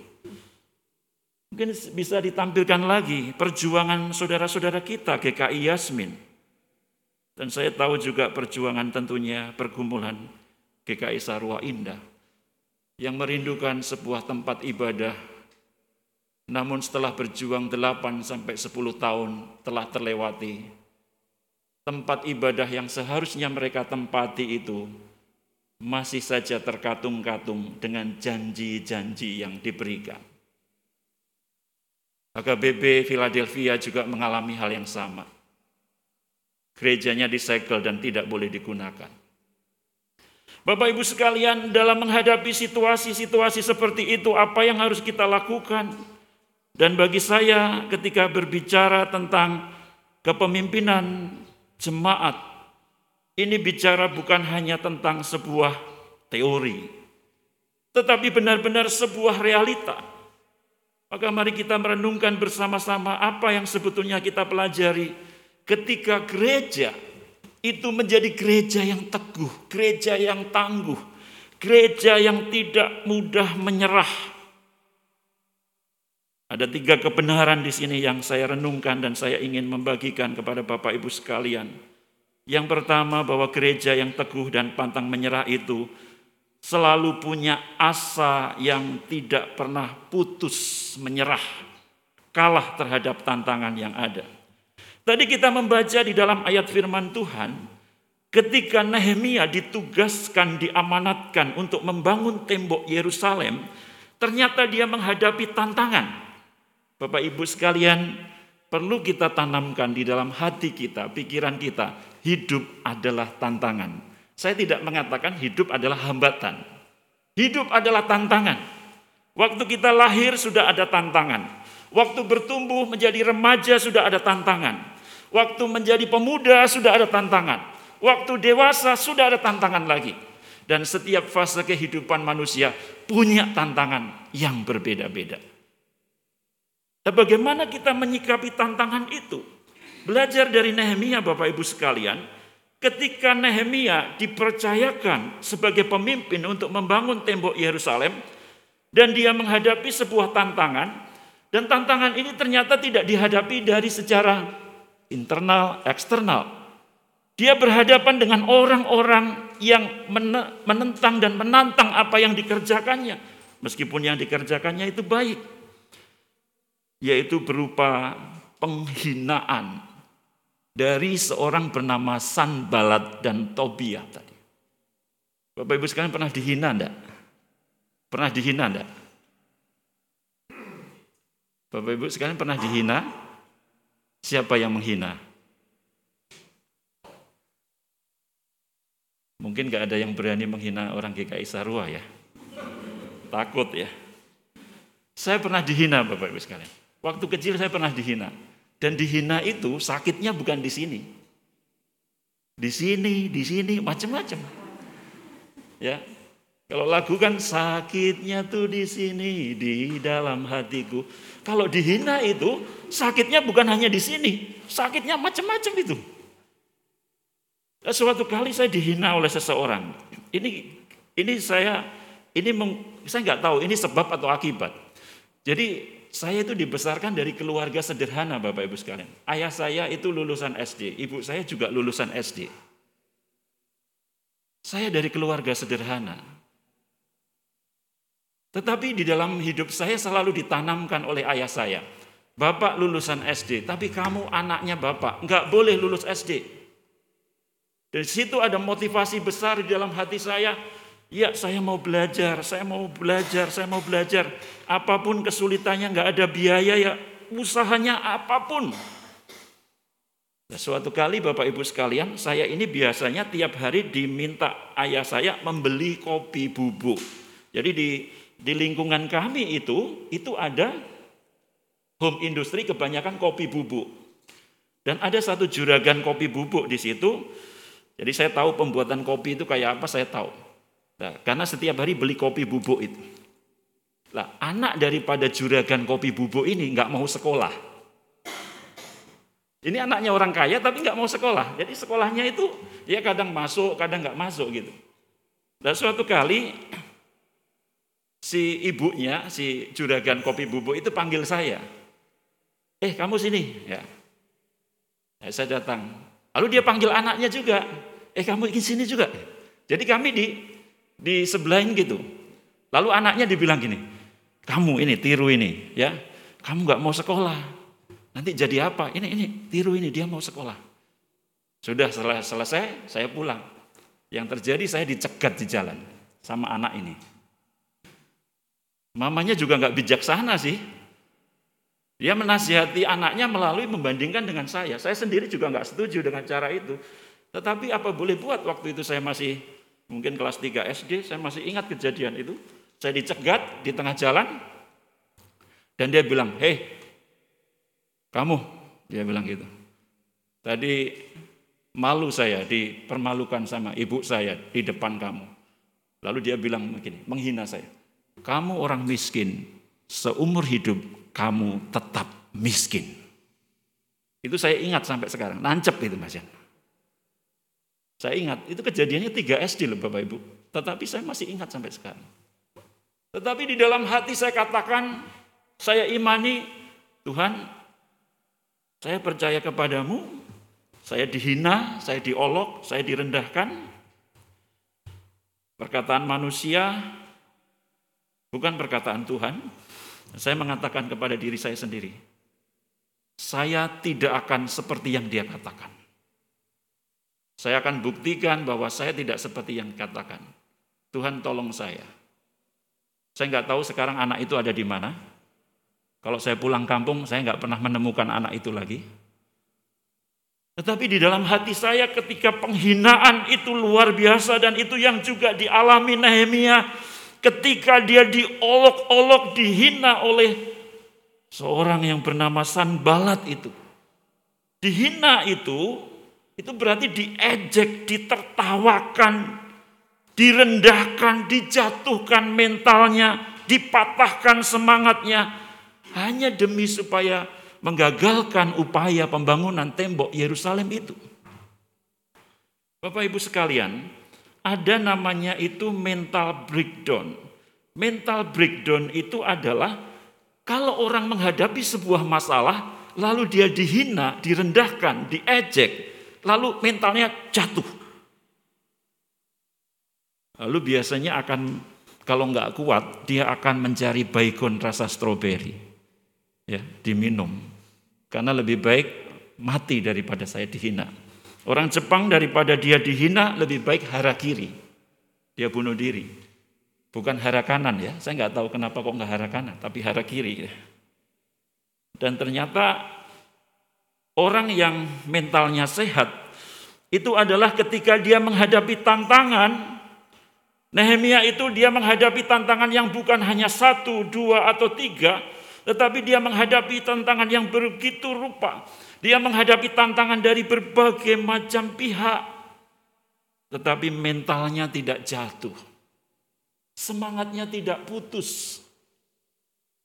Mungkin bisa ditampilkan lagi perjuangan saudara-saudara kita GKI Yasmin dan saya tahu juga perjuangan tentunya pergumulan GKI Sarwa Indah yang merindukan sebuah tempat ibadah namun setelah berjuang 8 sampai 10 tahun telah terlewati tempat ibadah yang seharusnya mereka tempati itu masih saja terkatung-katung dengan janji-janji yang diberikan. HKBB Philadelphia juga mengalami hal yang sama gerejanya disegel dan tidak boleh digunakan. Bapak Ibu sekalian, dalam menghadapi situasi-situasi seperti itu, apa yang harus kita lakukan? Dan bagi saya, ketika berbicara tentang kepemimpinan jemaat, ini bicara bukan hanya tentang sebuah teori, tetapi benar-benar sebuah realita. Maka mari kita merenungkan bersama-sama apa yang sebetulnya kita pelajari ketika gereja itu menjadi gereja yang teguh, gereja yang tangguh, gereja yang tidak mudah menyerah. Ada tiga kebenaran di sini yang saya renungkan dan saya ingin membagikan kepada Bapak Ibu sekalian. Yang pertama bahwa gereja yang teguh dan pantang menyerah itu selalu punya asa yang tidak pernah putus menyerah, kalah terhadap tantangan yang ada. Tadi kita membaca di dalam ayat firman Tuhan, ketika Nehemia ditugaskan, diamanatkan untuk membangun tembok Yerusalem, ternyata dia menghadapi tantangan. Bapak Ibu sekalian, perlu kita tanamkan di dalam hati kita, pikiran kita, hidup adalah tantangan. Saya tidak mengatakan hidup adalah hambatan. Hidup adalah tantangan. Waktu kita lahir sudah ada tantangan. Waktu bertumbuh menjadi remaja sudah ada tantangan. Waktu menjadi pemuda sudah ada tantangan. Waktu dewasa sudah ada tantangan lagi. Dan setiap fase kehidupan manusia punya tantangan yang berbeda-beda. Nah, bagaimana kita menyikapi tantangan itu? Belajar dari Nehemia Bapak Ibu sekalian, ketika Nehemia dipercayakan sebagai pemimpin untuk membangun tembok Yerusalem, Dan dia menghadapi sebuah tantangan dan tantangan ini ternyata tidak dihadapi dari secara internal, eksternal. Dia berhadapan dengan orang-orang yang menentang dan menantang apa yang dikerjakannya. Meskipun yang dikerjakannya itu baik. Yaitu berupa penghinaan dari seorang bernama Sanbalat dan Tobiah tadi. Bapak Ibu sekalian pernah dihina enggak? Pernah dihina enggak? Bapak Ibu sekalian pernah dihina? Siapa yang menghina? Mungkin gak ada yang berani menghina orang GKI Sarua ya. Takut ya. Saya pernah dihina Bapak Ibu sekalian. Waktu kecil saya pernah dihina. Dan dihina itu sakitnya bukan di sini. Di sini, di sini, macam-macam. Ya, kalau lagu kan sakitnya tuh di sini, di dalam hatiku. Kalau dihina itu sakitnya bukan hanya di sini, sakitnya macam-macam itu. Suatu kali saya dihina oleh seseorang. Ini ini saya ini meng, saya nggak tahu ini sebab atau akibat. Jadi saya itu dibesarkan dari keluarga sederhana Bapak Ibu sekalian. Ayah saya itu lulusan SD, ibu saya juga lulusan SD. Saya dari keluarga sederhana. Tetapi di dalam hidup saya selalu ditanamkan oleh ayah saya. Bapak lulusan SD, tapi kamu anaknya bapak, nggak boleh lulus SD. Dari situ ada motivasi besar di dalam hati saya. Ya saya mau belajar, saya mau belajar, saya mau belajar. Apa pun kesulitannya nggak ada biaya ya usahanya apa pun. Nah, suatu kali Bapak Ibu sekalian, saya ini biasanya tiap hari diminta ayah saya membeli kopi bubuk. Jadi di di lingkungan kami itu itu ada home industry kebanyakan kopi bubuk. Dan ada satu juragan kopi bubuk di situ jadi saya tahu pembuatan kopi itu kayak apa, saya tahu. Nah, karena setiap hari beli kopi bubuk itu. Lah, anak daripada juragan kopi bubuk ini nggak mau sekolah. Ini anaknya orang kaya tapi nggak mau sekolah. Jadi sekolahnya itu dia kadang masuk, kadang nggak masuk gitu. Dan suatu kali si ibunya, si juragan kopi bubuk itu panggil saya. Eh kamu sini ya. ya saya datang. Lalu dia panggil anaknya juga. Eh kamu ingin sini juga. Jadi kami di di sebelahin gitu. Lalu anaknya dibilang gini, kamu ini tiru ini ya, kamu nggak mau sekolah. Nanti jadi apa? Ini ini tiru ini dia mau sekolah. Sudah selesai saya pulang. Yang terjadi saya dicegat di jalan sama anak ini. Mamanya juga nggak bijaksana sih. Dia menasihati anaknya melalui membandingkan dengan saya. Saya sendiri juga nggak setuju dengan cara itu. Tetapi apa boleh buat waktu itu saya masih mungkin kelas 3 SD, saya masih ingat kejadian itu. Saya dicegat di tengah jalan dan dia bilang, hei kamu, dia bilang gitu. Tadi malu saya dipermalukan sama ibu saya di depan kamu. Lalu dia bilang begini, menghina saya. Kamu orang miskin, seumur hidup kamu tetap miskin. Itu saya ingat sampai sekarang, nancep itu Mas Jan. Saya ingat, itu kejadiannya 3 SD loh Bapak Ibu. Tetapi saya masih ingat sampai sekarang. Tetapi di dalam hati saya katakan, saya imani, Tuhan, saya percaya kepadamu, saya dihina, saya diolok, saya direndahkan. Perkataan manusia bukan perkataan Tuhan, saya mengatakan kepada diri saya sendiri, saya tidak akan seperti yang dia katakan. Saya akan buktikan bahwa saya tidak seperti yang katakan. Tuhan tolong saya. Saya nggak tahu sekarang anak itu ada di mana. Kalau saya pulang kampung, saya nggak pernah menemukan anak itu lagi. Tetapi di dalam hati saya ketika penghinaan itu luar biasa dan itu yang juga dialami Nehemia ketika dia diolok-olok, dihina oleh seorang yang bernama Sanbalat itu. Dihina itu, itu berarti diejek, ditertawakan, direndahkan, dijatuhkan mentalnya, dipatahkan semangatnya, hanya demi supaya menggagalkan upaya pembangunan tembok Yerusalem itu. Bapak Ibu sekalian, ada namanya itu mental breakdown. Mental breakdown itu adalah kalau orang menghadapi sebuah masalah, lalu dia dihina, direndahkan, diejek, lalu mentalnya jatuh. Lalu biasanya akan kalau nggak kuat, dia akan mencari baygon rasa stroberi. Ya, diminum. Karena lebih baik mati daripada saya dihina. Orang Jepang daripada dia dihina lebih baik hara kiri. Dia bunuh diri. Bukan hara kanan ya. Saya nggak tahu kenapa kok nggak hara kanan, tapi hara kiri. Dan ternyata orang yang mentalnya sehat itu adalah ketika dia menghadapi tantangan. Nehemia itu dia menghadapi tantangan yang bukan hanya satu, dua, atau tiga, tetapi dia menghadapi tantangan yang begitu rupa. Dia menghadapi tantangan dari berbagai macam pihak, tetapi mentalnya tidak jatuh. Semangatnya tidak putus.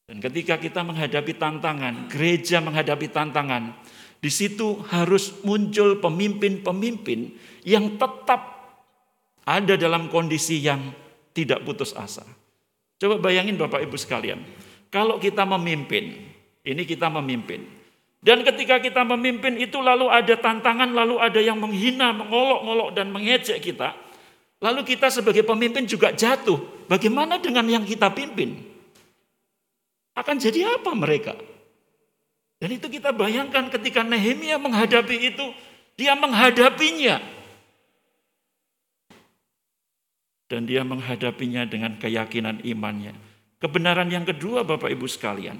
Dan ketika kita menghadapi tantangan, gereja menghadapi tantangan, di situ harus muncul pemimpin-pemimpin yang tetap ada dalam kondisi yang tidak putus asa. Coba bayangin Bapak Ibu sekalian, kalau kita memimpin, ini kita memimpin, dan ketika kita memimpin itu lalu ada tantangan, lalu ada yang menghina, mengolok-ngolok dan mengejek kita. Lalu kita sebagai pemimpin juga jatuh. Bagaimana dengan yang kita pimpin? Akan jadi apa mereka? Dan itu kita bayangkan ketika Nehemia menghadapi itu, dia menghadapinya. Dan dia menghadapinya dengan keyakinan imannya. Kebenaran yang kedua Bapak Ibu sekalian,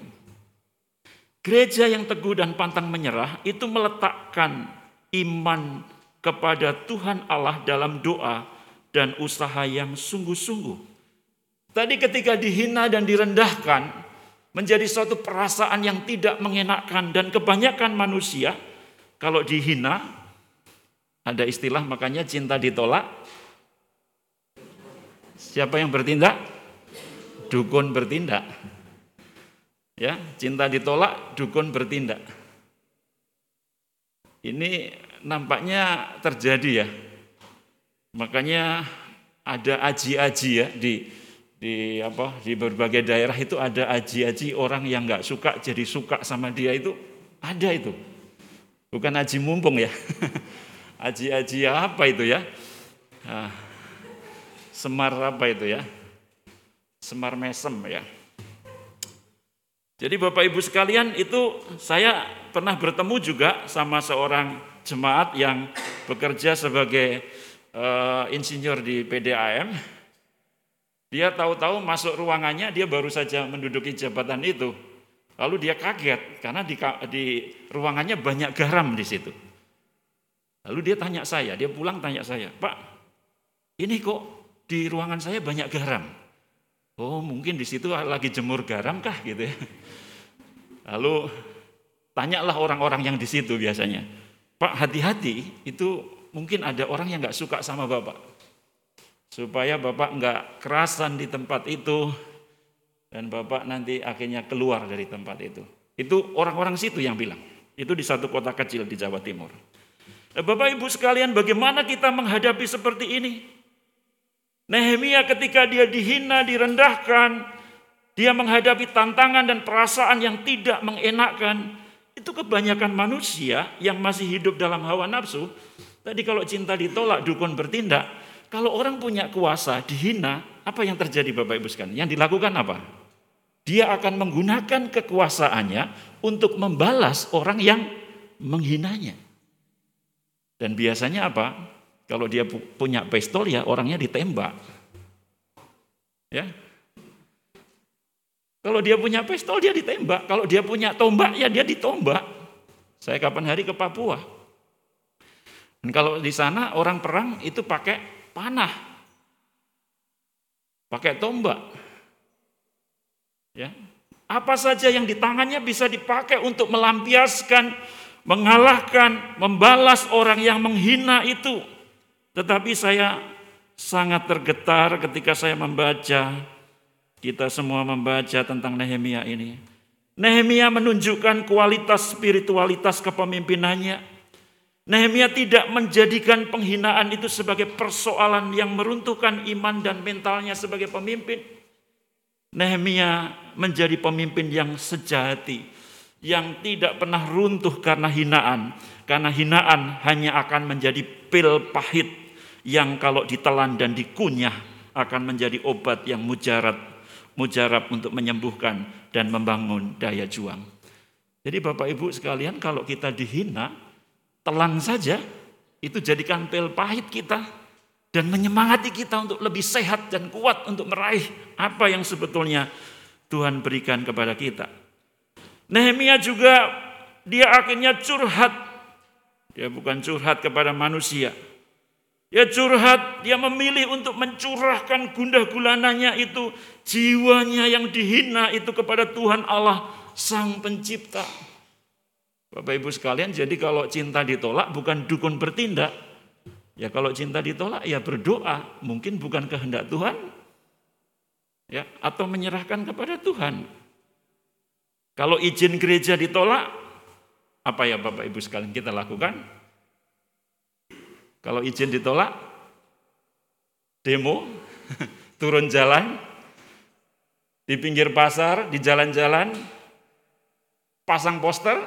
Gereja yang teguh dan pantang menyerah itu meletakkan iman kepada Tuhan Allah dalam doa dan usaha yang sungguh-sungguh. Tadi ketika dihina dan direndahkan menjadi suatu perasaan yang tidak mengenakkan dan kebanyakan manusia kalau dihina ada istilah makanya cinta ditolak. Siapa yang bertindak? Dukun bertindak. Ya, cinta ditolak, dukun bertindak. Ini nampaknya terjadi ya. Makanya ada aji-aji ya di di apa di berbagai daerah itu ada aji-aji orang yang nggak suka jadi suka sama dia itu ada itu. Bukan aji mumpung ya. [laughs] Aji-aji apa itu ya? Nah, semar apa itu ya? Semar mesem ya. Jadi Bapak Ibu sekalian itu saya pernah bertemu juga sama seorang jemaat yang bekerja sebagai uh, insinyur di PDAM. Dia tahu-tahu masuk ruangannya dia baru saja menduduki jabatan itu. Lalu dia kaget karena di, di ruangannya banyak garam di situ. Lalu dia tanya saya, dia pulang tanya saya, Pak, ini kok di ruangan saya banyak garam? Oh mungkin di situ lagi jemur garam kah gitu ya. Lalu tanyalah orang-orang yang di situ biasanya. Pak hati-hati itu mungkin ada orang yang nggak suka sama Bapak. Supaya Bapak nggak kerasan di tempat itu dan Bapak nanti akhirnya keluar dari tempat itu. Itu orang-orang situ yang bilang. Itu di satu kota kecil di Jawa Timur. Nah, Bapak Ibu sekalian bagaimana kita menghadapi seperti ini? Nehemia ketika dia dihina, direndahkan, dia menghadapi tantangan dan perasaan yang tidak mengenakkan. Itu kebanyakan manusia yang masih hidup dalam hawa nafsu. Tadi kalau cinta ditolak, dukun bertindak. Kalau orang punya kuasa, dihina, apa yang terjadi Bapak Ibu sekalian? Yang dilakukan apa? Dia akan menggunakan kekuasaannya untuk membalas orang yang menghinanya. Dan biasanya apa? Kalau dia punya pistol ya orangnya ditembak. Ya. Kalau dia punya pistol dia ditembak, kalau dia punya tombak ya dia ditombak. Saya kapan hari ke Papua. Dan kalau di sana orang perang itu pakai panah. Pakai tombak. Ya. Apa saja yang di tangannya bisa dipakai untuk melampiaskan, mengalahkan, membalas orang yang menghina itu. Tetapi saya sangat tergetar ketika saya membaca, kita semua membaca tentang Nehemia ini. Nehemia menunjukkan kualitas spiritualitas kepemimpinannya. Nehemia tidak menjadikan penghinaan itu sebagai persoalan yang meruntuhkan iman dan mentalnya sebagai pemimpin. Nehemia menjadi pemimpin yang sejati, yang tidak pernah runtuh karena hinaan, karena hinaan hanya akan menjadi pil pahit yang kalau ditelan dan dikunyah akan menjadi obat yang mujarab, mujarab untuk menyembuhkan dan membangun daya juang. Jadi Bapak Ibu sekalian kalau kita dihina, telan saja, itu jadikan pil pahit kita dan menyemangati kita untuk lebih sehat dan kuat untuk meraih apa yang sebetulnya Tuhan berikan kepada kita. Nehemia juga dia akhirnya curhat. Dia bukan curhat kepada manusia. Dia curhat, dia memilih untuk mencurahkan gundah gulananya itu, jiwanya yang dihina itu kepada Tuhan Allah Sang Pencipta. Bapak Ibu sekalian, jadi kalau cinta ditolak bukan dukun bertindak, Ya kalau cinta ditolak ya berdoa, mungkin bukan kehendak Tuhan. Ya, atau menyerahkan kepada Tuhan. Kalau izin gereja ditolak, apa ya Bapak Ibu sekalian kita lakukan? Kalau izin ditolak, demo, [laughs] turun jalan, di pinggir pasar, di jalan-jalan, pasang poster,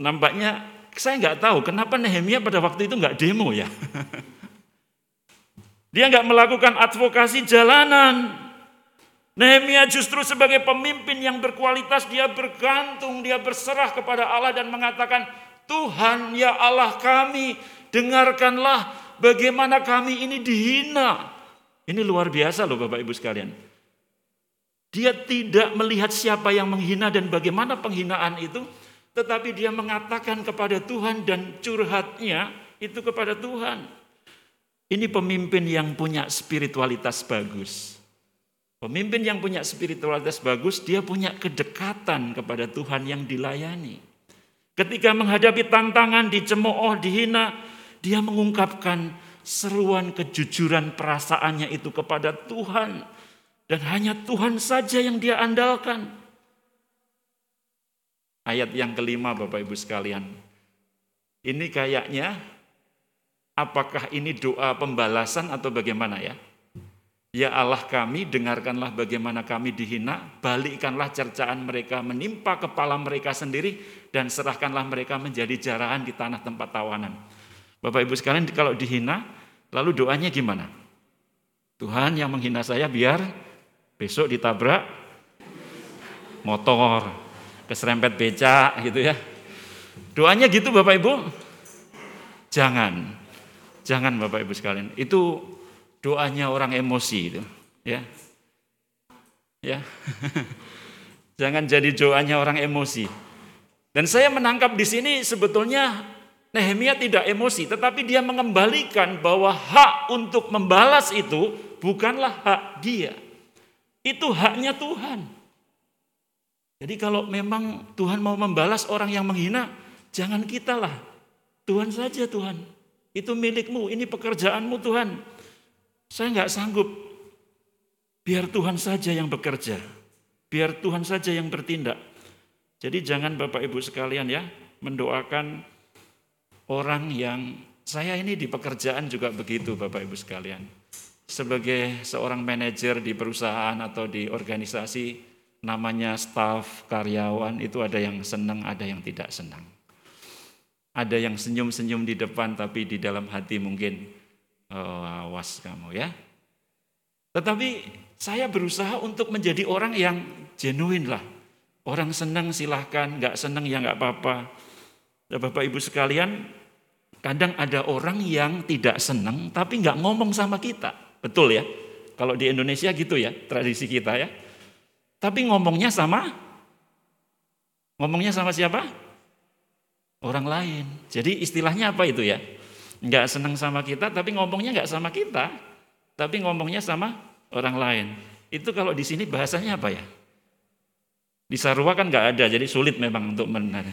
nampaknya saya nggak tahu kenapa Nehemia pada waktu itu nggak demo ya. [laughs] Dia nggak melakukan advokasi jalanan. Nehemia justru sebagai pemimpin yang berkualitas dia bergantung, dia berserah kepada Allah dan mengatakan, Tuhan ya Allah kami, dengarkanlah bagaimana kami ini dihina. Ini luar biasa loh Bapak Ibu sekalian. Dia tidak melihat siapa yang menghina dan bagaimana penghinaan itu, tetapi dia mengatakan kepada Tuhan dan curhatnya itu kepada Tuhan. Ini pemimpin yang punya spiritualitas bagus. Pemimpin yang punya spiritualitas bagus, dia punya kedekatan kepada Tuhan yang dilayani. Ketika menghadapi tantangan, dicemooh, dihina, dia mengungkapkan seruan kejujuran perasaannya itu kepada Tuhan. Dan hanya Tuhan saja yang dia andalkan. Ayat yang kelima Bapak Ibu sekalian. Ini kayaknya apakah ini doa pembalasan atau bagaimana ya? Ya Allah kami, dengarkanlah bagaimana kami dihina, balikkanlah cercaan mereka menimpa kepala mereka sendiri, dan serahkanlah mereka menjadi jarahan di tanah tempat tawanan. Bapak Ibu sekalian, kalau dihina, lalu doanya gimana? Tuhan yang menghina saya biar besok ditabrak motor, keserempet becak gitu ya. Doanya gitu Bapak Ibu? Jangan. Jangan Bapak Ibu sekalian. Itu doanya orang emosi itu, ya. Ya. [laughs] Jangan jadi doanya orang emosi. Dan saya menangkap di sini sebetulnya Nehemia tidak emosi, tetapi dia mengembalikan bahwa hak untuk membalas itu bukanlah hak dia. Itu haknya Tuhan. Jadi kalau memang Tuhan mau membalas orang yang menghina, jangan kita lah. Tuhan saja Tuhan. Itu milikmu, ini pekerjaanmu Tuhan. Saya nggak sanggup. Biar Tuhan saja yang bekerja. Biar Tuhan saja yang bertindak. Jadi jangan Bapak Ibu sekalian ya, mendoakan orang yang saya ini di pekerjaan juga begitu Bapak Ibu sekalian. Sebagai seorang manajer di perusahaan atau di organisasi, namanya staf, karyawan itu ada yang senang, ada yang tidak senang. Ada yang senyum-senyum di depan tapi di dalam hati mungkin oh, awas kamu ya. Tetapi saya berusaha untuk menjadi orang yang genuine lah. Orang senang silahkan, nggak senang ya nggak apa-apa. Ya, Bapak Ibu sekalian, kadang ada orang yang tidak senang tapi nggak ngomong sama kita. Betul ya? Kalau di Indonesia gitu ya, tradisi kita ya. Tapi ngomongnya sama ngomongnya sama siapa? Orang lain. Jadi istilahnya apa itu ya? Enggak senang sama kita, tapi ngomongnya enggak sama kita, tapi ngomongnya sama orang lain. Itu kalau di sini bahasanya apa ya? Di Sarua kan enggak ada, jadi sulit memang untuk benar.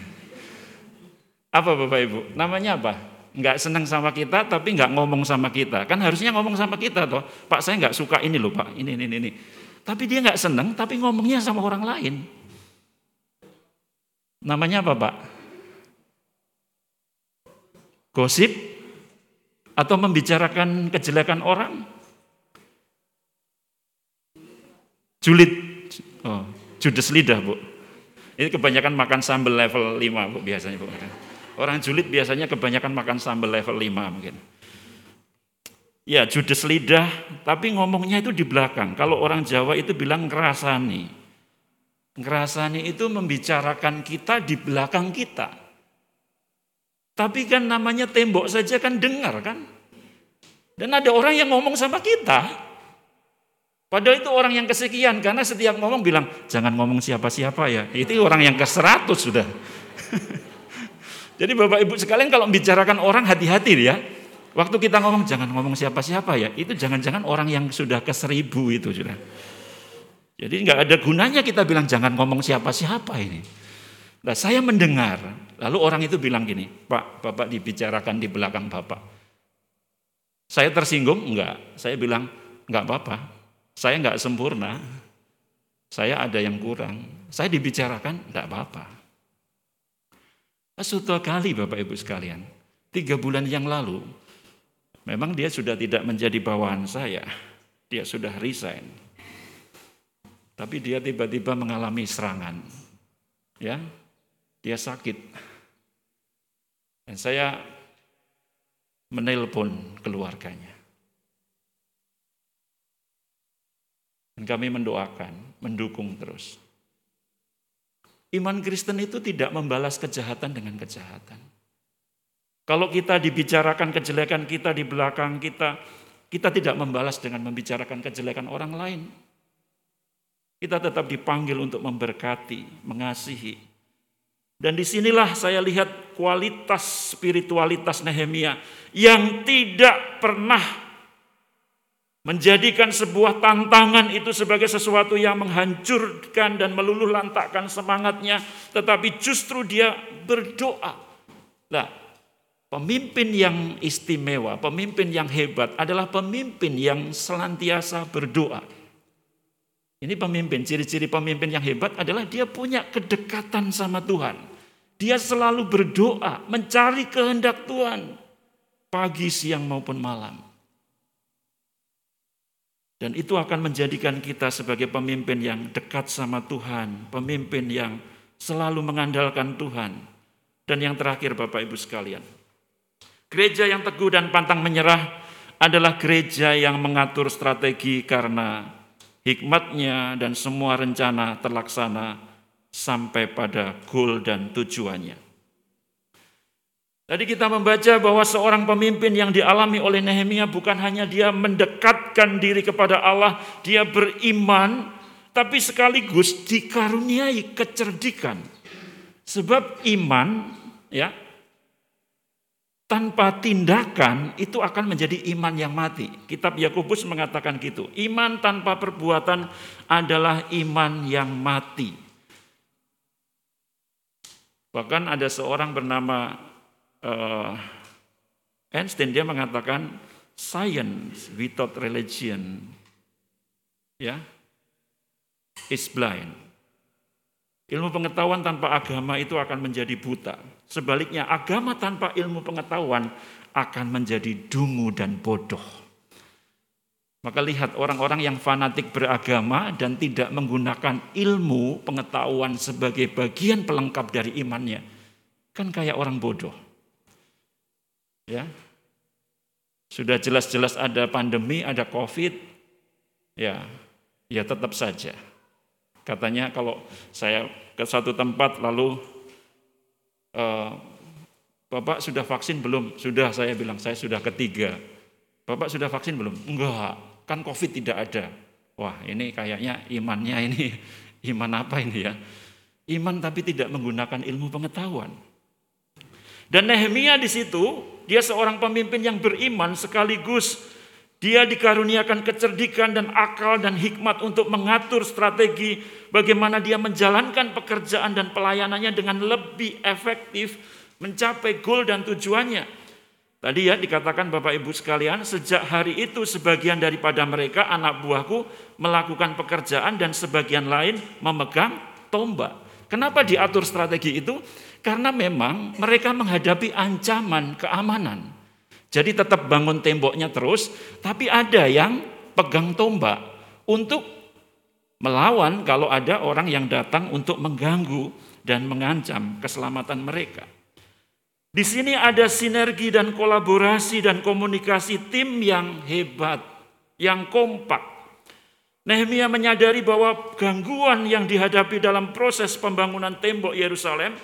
Apa Bapak Ibu? Namanya apa? Enggak senang sama kita, tapi enggak ngomong sama kita. Kan harusnya ngomong sama kita toh. Pak saya enggak suka ini loh Pak, ini, ini, ini. Tapi dia nggak senang, tapi ngomongnya sama orang lain. Namanya apa Pak? Gosip? Atau membicarakan kejelekan orang? julid, oh, judes lidah bu. Ini kebanyakan makan sambal level 5 bu biasanya bu. Orang julid biasanya kebanyakan makan sambal level 5 mungkin. Ya judes lidah, tapi ngomongnya itu di belakang. Kalau orang Jawa itu bilang ngerasani. Ngerasani itu membicarakan kita di belakang kita. Tapi kan namanya tembok saja kan dengar kan. Dan ada orang yang ngomong sama kita. Padahal itu orang yang kesekian karena setiap ngomong bilang jangan ngomong siapa-siapa ya. Itu orang yang ke seratus sudah. [laughs] Jadi Bapak Ibu sekalian kalau membicarakan orang hati-hati ya. Waktu kita ngomong jangan ngomong siapa-siapa ya. Itu jangan-jangan orang yang sudah ke seribu itu sudah. Jadi nggak ada gunanya kita bilang jangan ngomong siapa-siapa ini. Nah saya mendengar, lalu orang itu bilang gini, Pak, Bapak dibicarakan di belakang Bapak. Saya tersinggung? Enggak. Saya bilang, enggak apa-apa. Saya enggak sempurna. Saya ada yang kurang. Saya dibicarakan, enggak apa-apa. Suatu kali Bapak Ibu sekalian, tiga bulan yang lalu, memang dia sudah tidak menjadi bawahan saya. Dia sudah resign. Tapi dia tiba-tiba mengalami serangan. Ya, dia sakit. Dan saya menelpon keluarganya. Dan kami mendoakan, mendukung terus. Iman Kristen itu tidak membalas kejahatan dengan kejahatan. Kalau kita dibicarakan kejelekan kita di belakang kita, kita tidak membalas dengan membicarakan kejelekan orang lain. Kita tetap dipanggil untuk memberkati, mengasihi, dan di sinilah saya lihat kualitas spiritualitas Nehemia yang tidak pernah menjadikan sebuah tantangan itu sebagai sesuatu yang menghancurkan dan meluluh lantakkan semangatnya, tetapi justru dia berdoa. Nah, pemimpin yang istimewa, pemimpin yang hebat adalah pemimpin yang senantiasa berdoa. Ini pemimpin, ciri-ciri pemimpin yang hebat adalah dia punya kedekatan sama Tuhan. Dia selalu berdoa, mencari kehendak Tuhan. Pagi, siang maupun malam. Dan itu akan menjadikan kita sebagai pemimpin yang dekat sama Tuhan. Pemimpin yang selalu mengandalkan Tuhan. Dan yang terakhir Bapak Ibu sekalian. Gereja yang teguh dan pantang menyerah adalah gereja yang mengatur strategi karena hikmatnya dan semua rencana terlaksana sampai pada goal dan tujuannya. Tadi kita membaca bahwa seorang pemimpin yang dialami oleh Nehemia bukan hanya dia mendekatkan diri kepada Allah, dia beriman, tapi sekaligus dikaruniai kecerdikan. Sebab iman ya tanpa tindakan itu akan menjadi iman yang mati. Kitab Yakobus mengatakan gitu. Iman tanpa perbuatan adalah iman yang mati. Bahkan ada seorang bernama uh, Einstein dia mengatakan science without religion ya is blind. Ilmu pengetahuan tanpa agama itu akan menjadi buta. Sebaliknya, agama tanpa ilmu pengetahuan akan menjadi dungu dan bodoh. Maka lihat orang-orang yang fanatik beragama dan tidak menggunakan ilmu pengetahuan sebagai bagian pelengkap dari imannya. Kan kayak orang bodoh. Ya. Sudah jelas-jelas ada pandemi, ada Covid. Ya, ya tetap saja Katanya kalau saya ke satu tempat lalu e, Bapak sudah vaksin belum? Sudah saya bilang, saya sudah ketiga. Bapak sudah vaksin belum? Enggak, kan COVID tidak ada. Wah ini kayaknya imannya ini, [laughs] iman apa ini ya? Iman tapi tidak menggunakan ilmu pengetahuan. Dan Nehemia di situ, dia seorang pemimpin yang beriman sekaligus dia dikaruniakan kecerdikan dan akal dan hikmat untuk mengatur strategi bagaimana dia menjalankan pekerjaan dan pelayanannya dengan lebih efektif mencapai goal dan tujuannya. Tadi ya dikatakan Bapak Ibu sekalian, sejak hari itu sebagian daripada mereka anak buahku melakukan pekerjaan dan sebagian lain memegang tombak. Kenapa diatur strategi itu? Karena memang mereka menghadapi ancaman keamanan. Jadi tetap bangun temboknya terus, tapi ada yang pegang tombak untuk melawan kalau ada orang yang datang untuk mengganggu dan mengancam keselamatan mereka. Di sini ada sinergi dan kolaborasi dan komunikasi tim yang hebat, yang kompak. Nehemia menyadari bahwa gangguan yang dihadapi dalam proses pembangunan tembok Yerusalem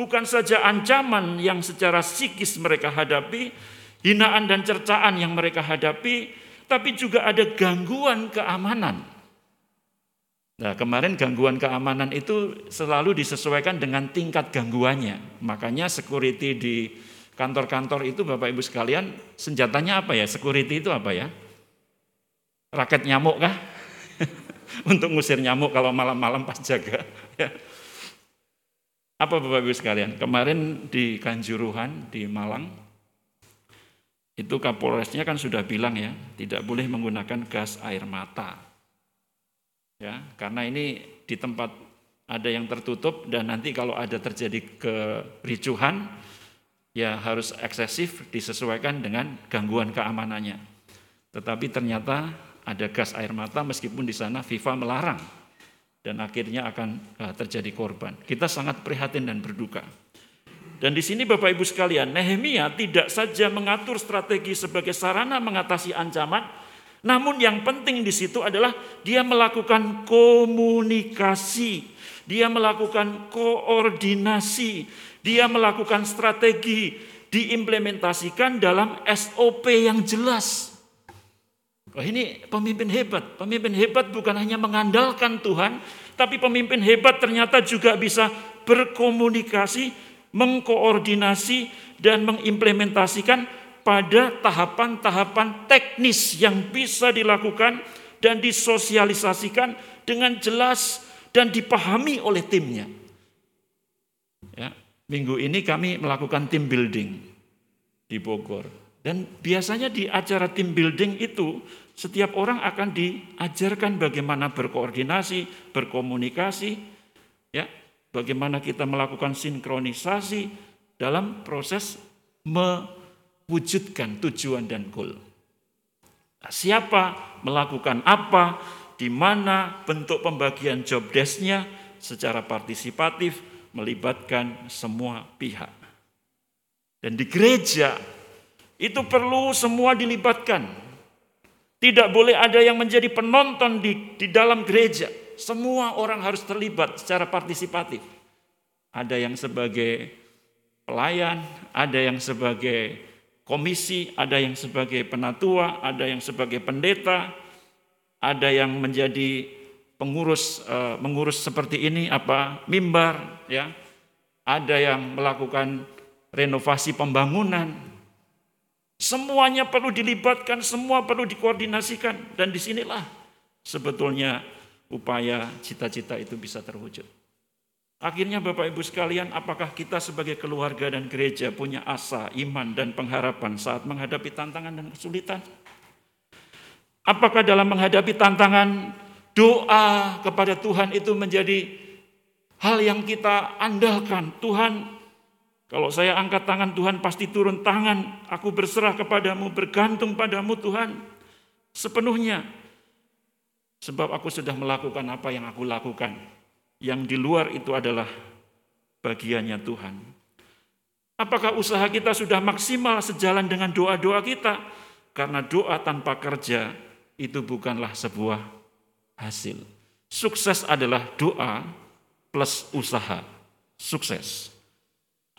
bukan saja ancaman yang secara psikis mereka hadapi, hinaan dan cercaan yang mereka hadapi, tapi juga ada gangguan keamanan Nah, kemarin gangguan keamanan itu selalu disesuaikan dengan tingkat gangguannya. Makanya security di kantor-kantor itu Bapak Ibu sekalian, senjatanya apa ya? Security itu apa ya? Raket nyamuk kah? [laughs] Untuk ngusir nyamuk kalau malam-malam pas jaga. Apa Bapak Ibu sekalian? Kemarin di Kanjuruhan, di Malang, itu Kapolresnya kan sudah bilang ya, tidak boleh menggunakan gas air mata ya karena ini di tempat ada yang tertutup dan nanti kalau ada terjadi kericuhan ya harus eksesif disesuaikan dengan gangguan keamanannya. Tetapi ternyata ada gas air mata meskipun di sana FIFA melarang dan akhirnya akan eh, terjadi korban. Kita sangat prihatin dan berduka. Dan di sini Bapak Ibu sekalian, Nehemia tidak saja mengatur strategi sebagai sarana mengatasi ancaman, namun yang penting di situ adalah dia melakukan komunikasi, dia melakukan koordinasi, dia melakukan strategi, diimplementasikan dalam SOP yang jelas. Oh, ini pemimpin hebat. Pemimpin hebat bukan hanya mengandalkan Tuhan, tapi pemimpin hebat ternyata juga bisa berkomunikasi, mengkoordinasi, dan mengimplementasikan pada tahapan-tahapan teknis yang bisa dilakukan dan disosialisasikan dengan jelas dan dipahami oleh timnya. Ya, minggu ini kami melakukan tim building di Bogor. Dan biasanya di acara tim building itu setiap orang akan diajarkan bagaimana berkoordinasi, berkomunikasi, ya, bagaimana kita melakukan sinkronisasi dalam proses me wujudkan tujuan dan goal. Nah, siapa melakukan apa, di mana bentuk pembagian job desk-nya secara partisipatif melibatkan semua pihak. Dan di gereja itu perlu semua dilibatkan. Tidak boleh ada yang menjadi penonton di, di dalam gereja. Semua orang harus terlibat secara partisipatif. Ada yang sebagai pelayan, ada yang sebagai komisi, ada yang sebagai penatua, ada yang sebagai pendeta, ada yang menjadi pengurus uh, mengurus seperti ini apa mimbar ya. Ada yang melakukan renovasi pembangunan. Semuanya perlu dilibatkan, semua perlu dikoordinasikan dan di sinilah sebetulnya upaya cita-cita itu bisa terwujud. Akhirnya Bapak Ibu sekalian, apakah kita sebagai keluarga dan gereja punya asa, iman, dan pengharapan saat menghadapi tantangan dan kesulitan? Apakah dalam menghadapi tantangan doa kepada Tuhan itu menjadi hal yang kita andalkan? Tuhan, kalau saya angkat tangan Tuhan pasti turun tangan, aku berserah kepadamu, bergantung padamu Tuhan sepenuhnya. Sebab aku sudah melakukan apa yang aku lakukan yang di luar itu adalah bagiannya Tuhan. Apakah usaha kita sudah maksimal sejalan dengan doa-doa kita? Karena doa tanpa kerja itu bukanlah sebuah hasil. Sukses adalah doa plus usaha. Sukses.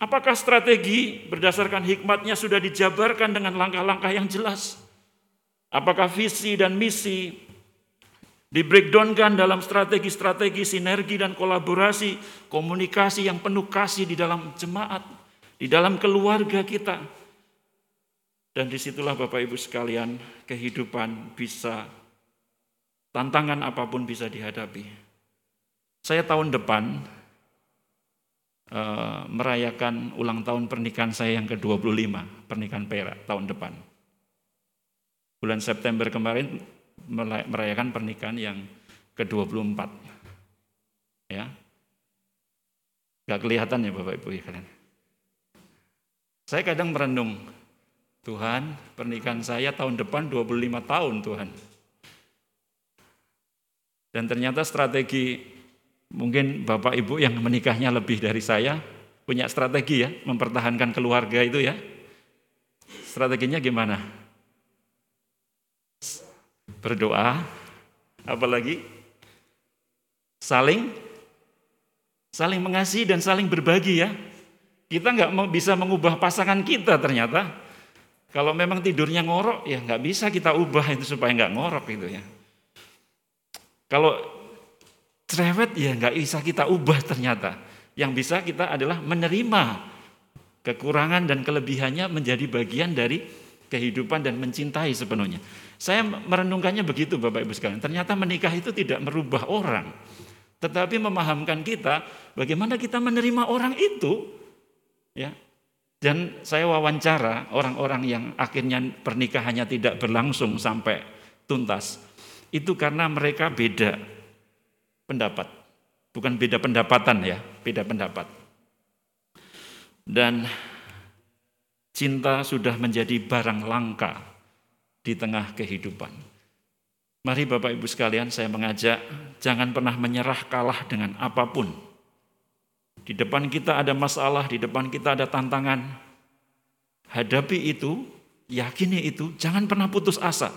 Apakah strategi berdasarkan hikmatnya sudah dijabarkan dengan langkah-langkah yang jelas? Apakah visi dan misi di breakdownkan dalam strategi-strategi sinergi dan kolaborasi, komunikasi yang penuh kasih di dalam jemaat, di dalam keluarga kita. Dan di situlah Bapak Ibu sekalian, kehidupan bisa, tantangan apa pun bisa dihadapi. Saya tahun depan uh, merayakan ulang tahun pernikahan saya yang ke-25, pernikahan perak tahun depan. Bulan September kemarin merayakan pernikahan yang ke-24. Ya. Gak kelihatan ya Bapak Ibu ya kalian. Saya kadang merenung, Tuhan pernikahan saya tahun depan 25 tahun Tuhan. Dan ternyata strategi mungkin Bapak Ibu yang menikahnya lebih dari saya punya strategi ya mempertahankan keluarga itu ya. Strateginya gimana? Berdoa, apalagi saling saling mengasihi dan saling berbagi ya. Kita nggak bisa mengubah pasangan kita ternyata. Kalau memang tidurnya ngorok ya nggak bisa kita ubah itu supaya nggak ngorok itu ya. Kalau cerewet ya nggak bisa kita ubah ternyata. Yang bisa kita adalah menerima kekurangan dan kelebihannya menjadi bagian dari kehidupan dan mencintai sepenuhnya. Saya merenungkannya begitu Bapak Ibu sekalian. Ternyata menikah itu tidak merubah orang. Tetapi memahamkan kita bagaimana kita menerima orang itu. Ya, dan saya wawancara orang-orang yang akhirnya pernikahannya tidak berlangsung sampai tuntas. Itu karena mereka beda pendapat. Bukan beda pendapatan ya, beda pendapat. Dan cinta sudah menjadi barang langka di tengah kehidupan. Mari Bapak Ibu sekalian saya mengajak jangan pernah menyerah kalah dengan apa pun. Di depan kita ada masalah, di depan kita ada tantangan. Hadapi itu, yakini itu, jangan pernah putus asa.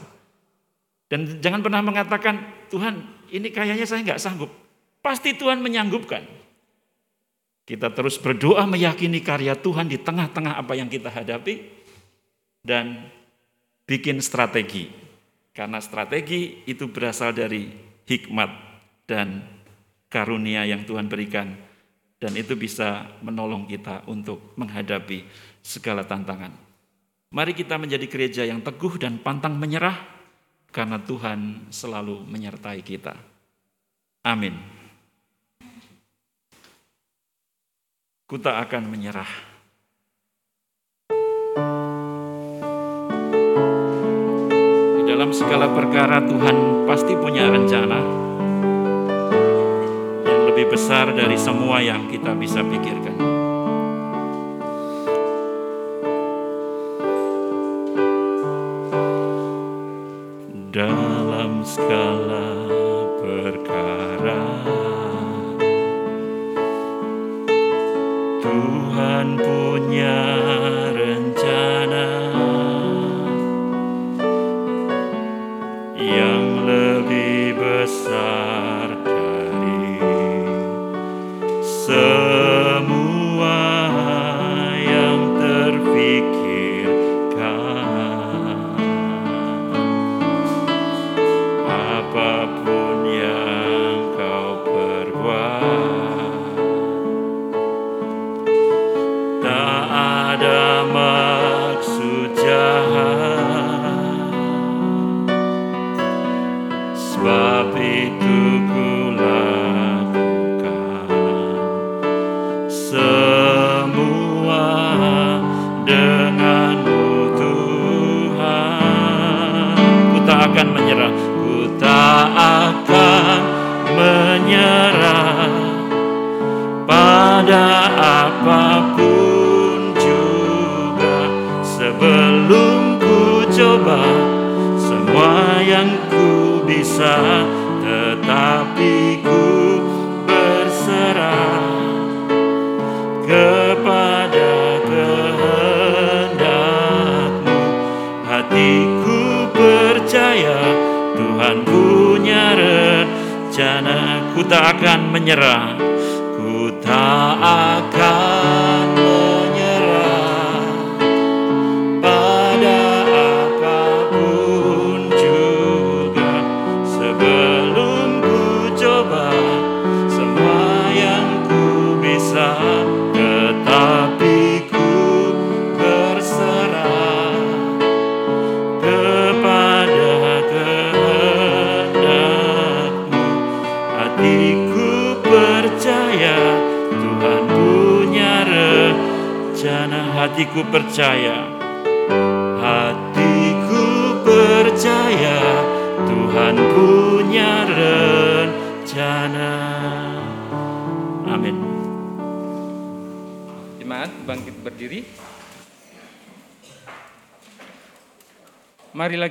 Dan jangan pernah mengatakan, Tuhan ini kayaknya saya nggak sanggup. Pasti Tuhan menyanggupkan. Kita terus berdoa meyakini karya Tuhan di tengah-tengah apa yang kita hadapi. Dan bikin strategi. Karena strategi itu berasal dari hikmat dan karunia yang Tuhan berikan. Dan itu bisa menolong kita untuk menghadapi segala tantangan. Mari kita menjadi gereja yang teguh dan pantang menyerah karena Tuhan selalu menyertai kita. Amin. Ku tak akan menyerah. Di dalam segala perkara Tuhan pasti punya rencana yang lebih besar dari semua yang kita bisa pikirkan.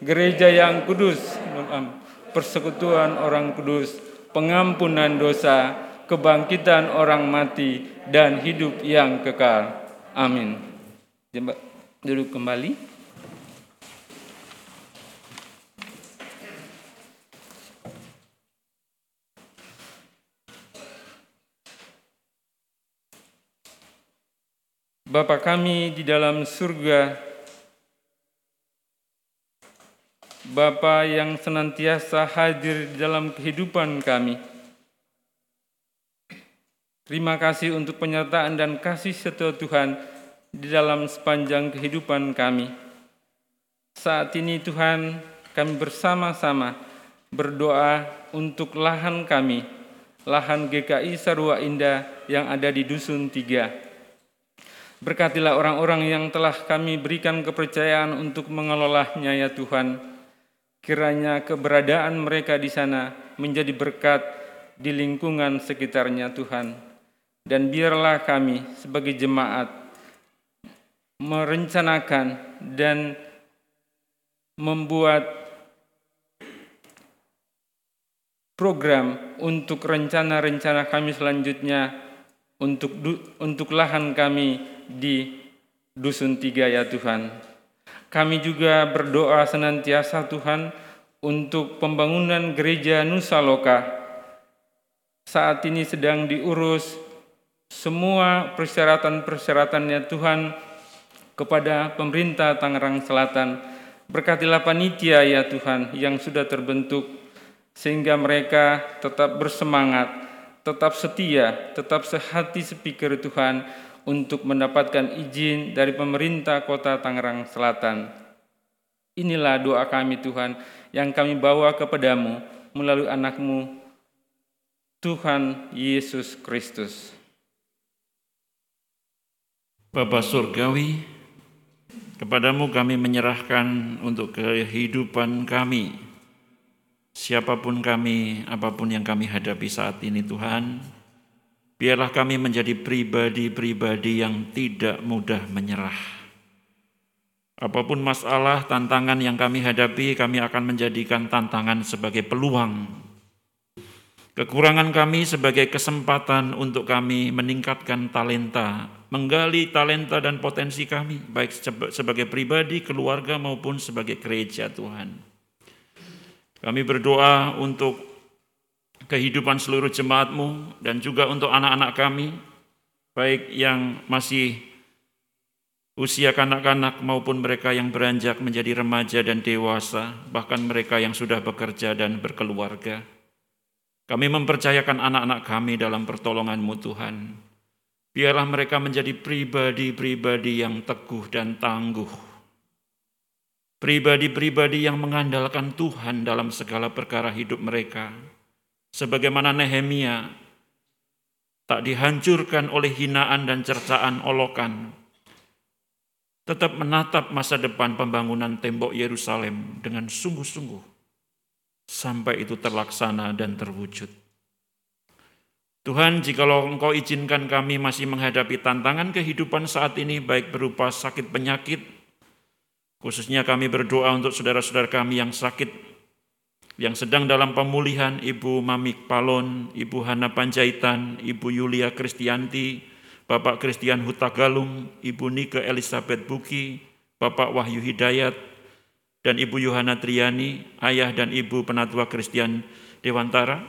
gereja yang kudus, persekutuan orang kudus, pengampunan dosa, kebangkitan orang mati, dan hidup yang kekal. Amin. Duduk kembali. Bapa kami di dalam surga, Bapa yang senantiasa hadir di dalam kehidupan kami. Terima kasih untuk penyertaan dan kasih setia Tuhan di dalam sepanjang kehidupan kami. Saat ini Tuhan, kami bersama-sama berdoa untuk lahan kami, lahan GKI Sarua Indah yang ada di Dusun Tiga. Berkatilah orang-orang yang telah kami berikan kepercayaan untuk mengelolanya ya Tuhan. Kiranya keberadaan mereka di sana menjadi berkat di lingkungan sekitarnya Tuhan. Dan biarlah kami sebagai jemaat merencanakan dan membuat program untuk rencana-rencana kami selanjutnya untuk untuk lahan kami di Dusun Tiga ya Tuhan. Kami juga berdoa senantiasa Tuhan untuk pembangunan gereja Nusa Loka. Saat ini sedang diurus semua persyaratan-persyaratannya Tuhan kepada pemerintah Tangerang Selatan. Berkatilah panitia ya Tuhan yang sudah terbentuk sehingga mereka tetap bersemangat tetap setia, tetap sehati sepikir Tuhan untuk mendapatkan izin dari pemerintah kota Tangerang Selatan. Inilah doa kami Tuhan yang kami bawa kepadamu melalui anakmu Tuhan Yesus Kristus. Bapa Surgawi, kepadamu kami menyerahkan untuk kehidupan kami, Siapa pun kami, apa pun yang kami hadapi saat ini Tuhan, biarlah kami menjadi pribadi-pribadi yang tidak mudah menyerah. Apa pun masalah, tantangan yang kami hadapi, kami akan menjadikan tantangan sebagai peluang. Kekurangan kami sebagai kesempatan untuk kami meningkatkan talenta, menggali talenta dan potensi kami, baik sebagai pribadi, keluarga, maupun sebagai gereja Tuhan. Kami berdoa untuk kehidupan seluruh jemaatmu dan juga untuk anak-anak kami, baik yang masih usia kanak-kanak maupun mereka yang beranjak menjadi remaja dan dewasa, bahkan mereka yang sudah bekerja dan berkeluarga. Kami mempercayakan anak-anak kami dalam pertolonganmu Tuhan. Biarlah mereka menjadi pribadi-pribadi yang teguh dan tangguh pribadi-pribadi yang mengandalkan Tuhan dalam segala perkara hidup mereka. Sebagaimana Nehemia tak dihancurkan oleh hinaan dan cercaan olokan, tetap menatap masa depan pembangunan tembok Yerusalem dengan sungguh-sungguh sampai itu terlaksana dan terwujud. Tuhan, jikalau Engkau izinkan kami masih menghadapi tantangan kehidupan saat ini, baik berupa sakit penyakit, Khususnya kami berdoa untuk saudara-saudara kami yang sakit, yang sedang dalam pemulihan, Ibu Mamik Palon, Ibu Hana Panjaitan, Ibu Yulia Kristianti, Bapak Kristian Hutagalung, Ibu Nike Elizabeth Buki, Bapak Wahyu Hidayat, dan Ibu Yohana Triani, ayah dan ibu penatua Kristian Dewantara.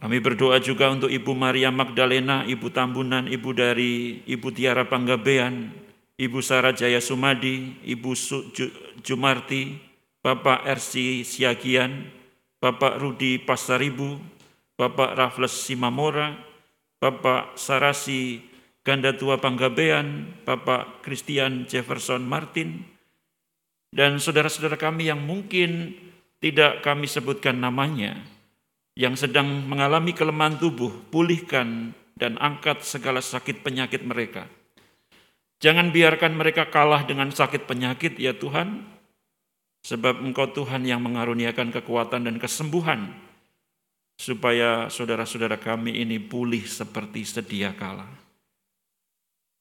Kami berdoa juga untuk Ibu Maria Magdalena, Ibu Tambunan, Ibu dari Ibu Tiara Panggabean, Ibu Sarah Jaya Sumadi, Ibu Jumarti, Bapak RC Siagian, Bapak Rudi Pasaribu, Bapak Raffles Simamora, Bapak Sarasi Ganda Tua Panggabean, Bapak Christian Jefferson Martin, dan saudara-saudara kami yang mungkin tidak kami sebutkan namanya, yang sedang mengalami kelemahan tubuh, pulihkan dan angkat segala sakit penyakit mereka. Jangan biarkan mereka kalah dengan sakit penyakit ya Tuhan, sebab Engkau Tuhan yang mengaruniakan kekuatan dan kesembuhan, supaya saudara-saudara kami ini pulih seperti sedia kala.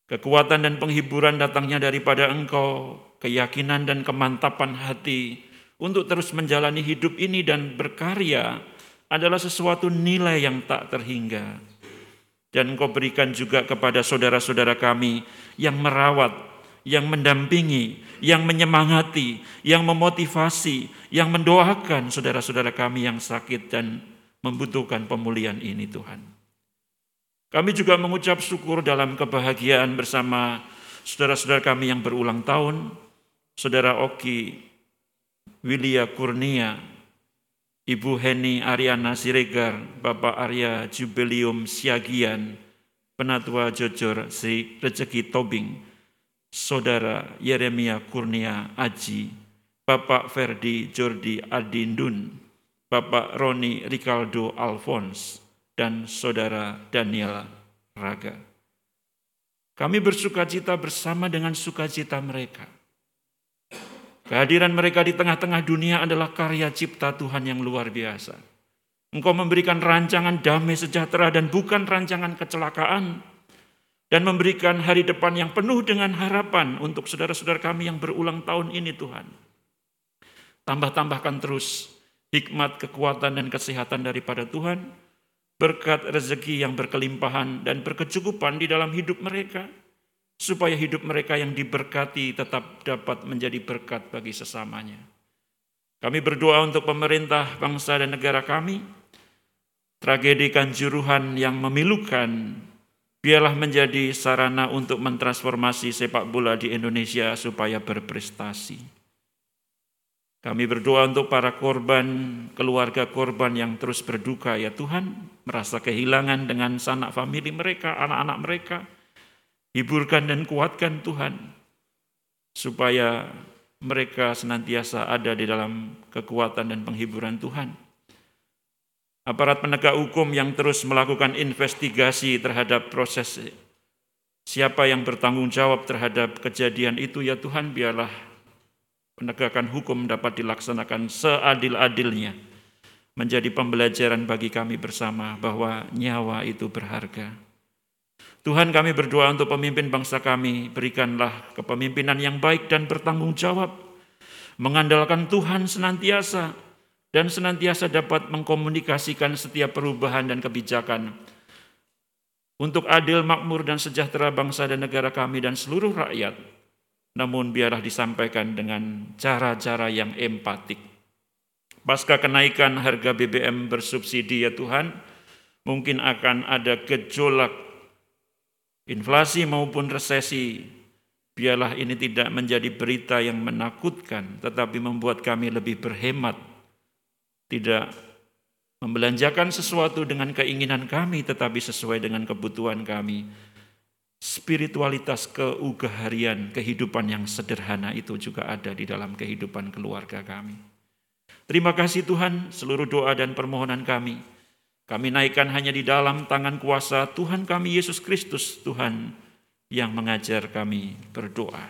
Kekuatan dan penghiburan datangnya daripada Engkau, keyakinan dan kemantapan hati untuk terus menjalani hidup ini dan berkarya adalah sesuatu nilai yang tak terhingga. Dan engkau berikan juga kepada saudara-saudara kami yang merawat, yang mendampingi, yang menyemangati, yang memotivasi, yang mendoakan saudara-saudara kami yang sakit dan membutuhkan pemulihan ini Tuhan. Kami juga mengucap syukur dalam kebahagiaan bersama saudara-saudara kami yang berulang tahun, Saudara Oki Wilia Kurnia, Ibu Heni Ariana Siregar, Bapak Arya Jubilium Siagian, Penatua Jojor Sri Rezeki Tobing, Saudara Yeremia Kurnia Aji, Bapak Ferdi Jordi Adindun, Bapak Roni Ricardo Alphonse, dan Saudara Daniel Raga. Kami bersuka cita bersama dengan sukacita mereka Kehadiran mereka di tengah-tengah dunia adalah karya cipta Tuhan yang luar biasa. Engkau memberikan rancangan damai sejahtera dan bukan rancangan kecelakaan. Dan memberikan hari depan yang penuh dengan harapan untuk saudara-saudara kami yang berulang tahun ini Tuhan. Tambah-tambahkan terus hikmat, kekuatan, dan kesehatan daripada Tuhan. Berkat rezeki yang berkelimpahan dan berkecukupan di dalam hidup mereka supaya hidup mereka yang diberkati tetap dapat menjadi berkat bagi sesamanya. Kami berdoa untuk pemerintah, bangsa, dan negara kami. Tragedi kanjuruhan yang memilukan, biarlah menjadi sarana untuk mentransformasi sepak bola di Indonesia supaya berprestasi. Kami berdoa untuk para korban, keluarga korban yang terus berduka, ya Tuhan, merasa kehilangan dengan sanak famili mereka, anak-anak mereka, Hiburkan dan kuatkan Tuhan, supaya mereka senantiasa ada di dalam kekuatan dan penghiburan Tuhan. Aparat penegak hukum yang terus melakukan investigasi terhadap proses siapa yang bertanggung jawab terhadap kejadian itu, ya Tuhan, biarlah penegakan hukum dapat dilaksanakan seadil-adilnya, menjadi pembelajaran bagi kami bersama bahwa nyawa itu berharga. Tuhan kami berdoa untuk pemimpin bangsa kami, berikanlah kepemimpinan yang baik dan bertanggung jawab, mengandalkan Tuhan senantiasa, dan senantiasa dapat mengkomunikasikan setiap perubahan dan kebijakan untuk adil, makmur, dan sejahtera bangsa dan negara kami dan seluruh rakyat. Namun biarlah disampaikan dengan cara-cara yang empatik. Pasca kenaikan harga BBM bersubsidi ya Tuhan, mungkin akan ada gejolak inflasi maupun resesi, biarlah ini tidak menjadi berita yang menakutkan, tetapi membuat kami lebih berhemat, tidak membelanjakan sesuatu dengan keinginan kami, tetapi sesuai dengan kebutuhan kami. Spiritualitas keugaharian, kehidupan yang sederhana itu juga ada di dalam kehidupan keluarga kami. Terima kasih Tuhan, seluruh doa dan permohonan kami kami naikkan hanya di dalam tangan kuasa Tuhan kami Yesus Kristus, Tuhan yang mengajar kami berdoa.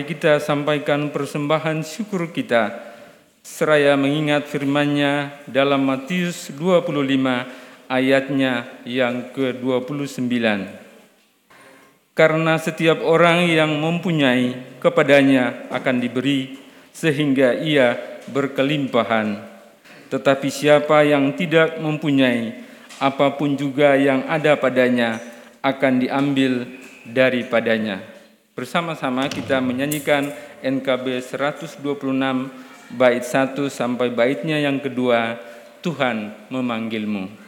Mari kita sampaikan persembahan syukur kita seraya mengingat firman-Nya dalam Matius 25 ayatnya yang ke-29. Karena setiap orang yang mempunyai kepadanya akan diberi sehingga ia berkelimpahan. Tetapi siapa yang tidak mempunyai apa pun juga yang ada padanya akan diambil daripadanya. Bersama-sama kita menyanyikan NKB 126 bait 1 sampai baitnya yang kedua, Tuhan memanggilmu.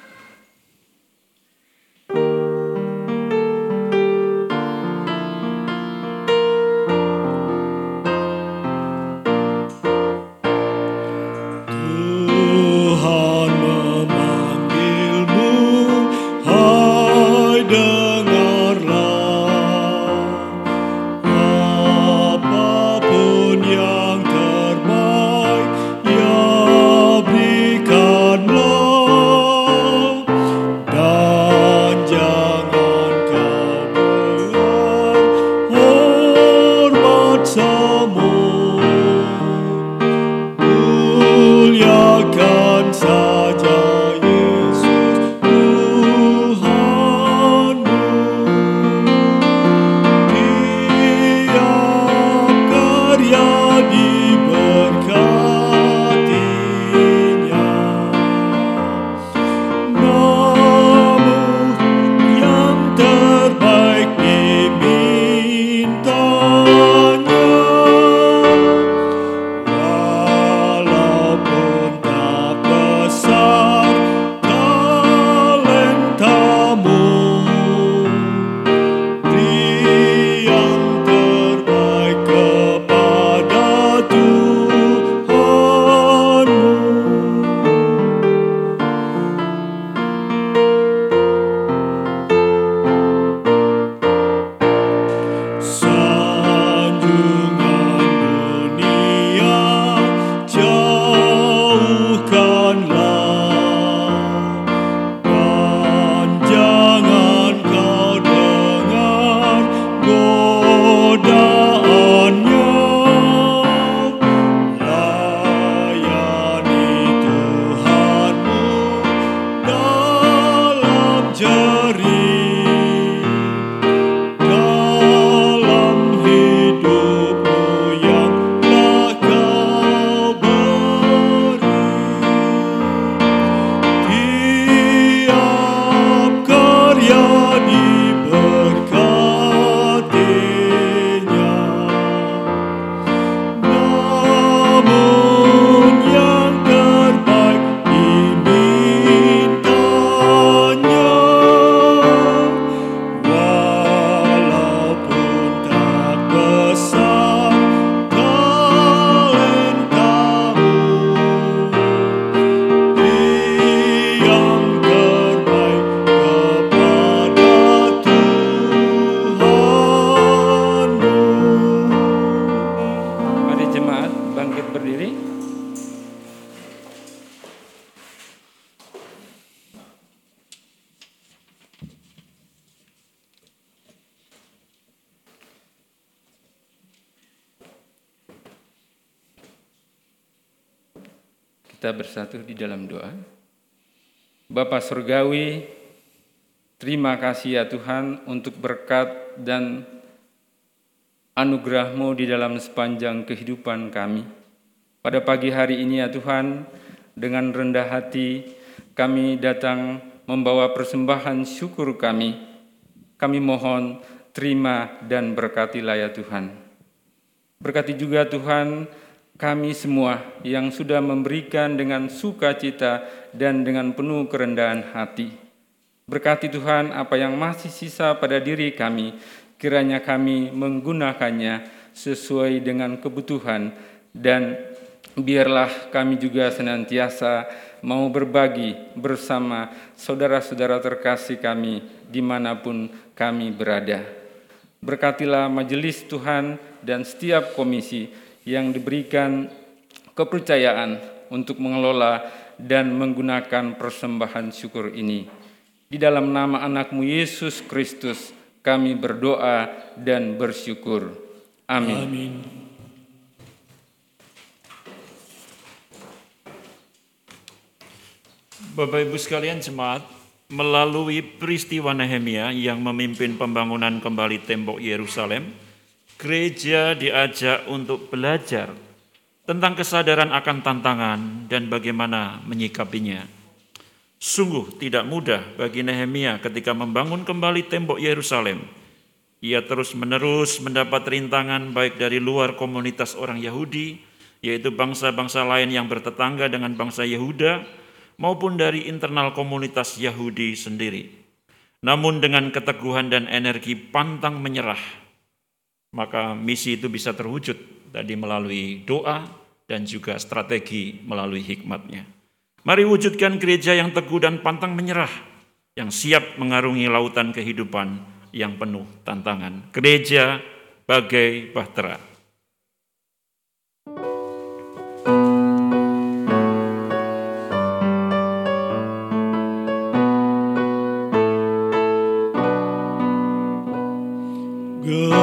Surgawi, terima kasih ya Tuhan untuk berkat dan anugerah-Mu di dalam sepanjang kehidupan kami. Pada pagi hari ini ya Tuhan, dengan rendah hati kami datang membawa persembahan syukur kami. Kami mohon terima dan berkatilah ya Tuhan. Berkati juga Tuhan kami semua yang sudah memberikan dengan sukacita dan dengan penuh kerendahan hati. Berkati Tuhan apa yang masih sisa pada diri kami, kiranya kami menggunakannya sesuai dengan kebutuhan dan biarlah kami juga senantiasa mau berbagi bersama saudara-saudara terkasih kami di mana pun kami berada. Berkatilah majelis Tuhan dan setiap komisi yang diberikan kepercayaan untuk mengelola dan menggunakan persembahan syukur ini. Di dalam nama anakmu Yesus Kristus, Kami berdoa dan bersyukur. Amin. Amin. Bapak Ibu sekalian jemaat, melalui peristiwa Nehemia yang memimpin pembangunan kembali tembok Yerusalem, gereja diajak untuk belajar tentang kesadaran akan tantangan dan bagaimana menyikapinya. Sungguh tidak mudah bagi Nehemia ketika membangun kembali tembok Yerusalem. Ia terus-menerus mendapat rintangan baik dari luar komunitas orang Yahudi, yaitu bangsa-bangsa lain yang bertetangga dengan bangsa Yehuda, maupun dari internal komunitas Yahudi sendiri. Namun dengan keteguhan dan energi pantang menyerah, maka misi itu bisa terwujud tadi melalui doa dan juga strategi melalui hikmatnya. Mari wujudkan gereja yang teguh dan pantang menyerah, yang siap mengarungi lautan kehidupan yang penuh tantangan. Gereja bagai bahtera. Gereja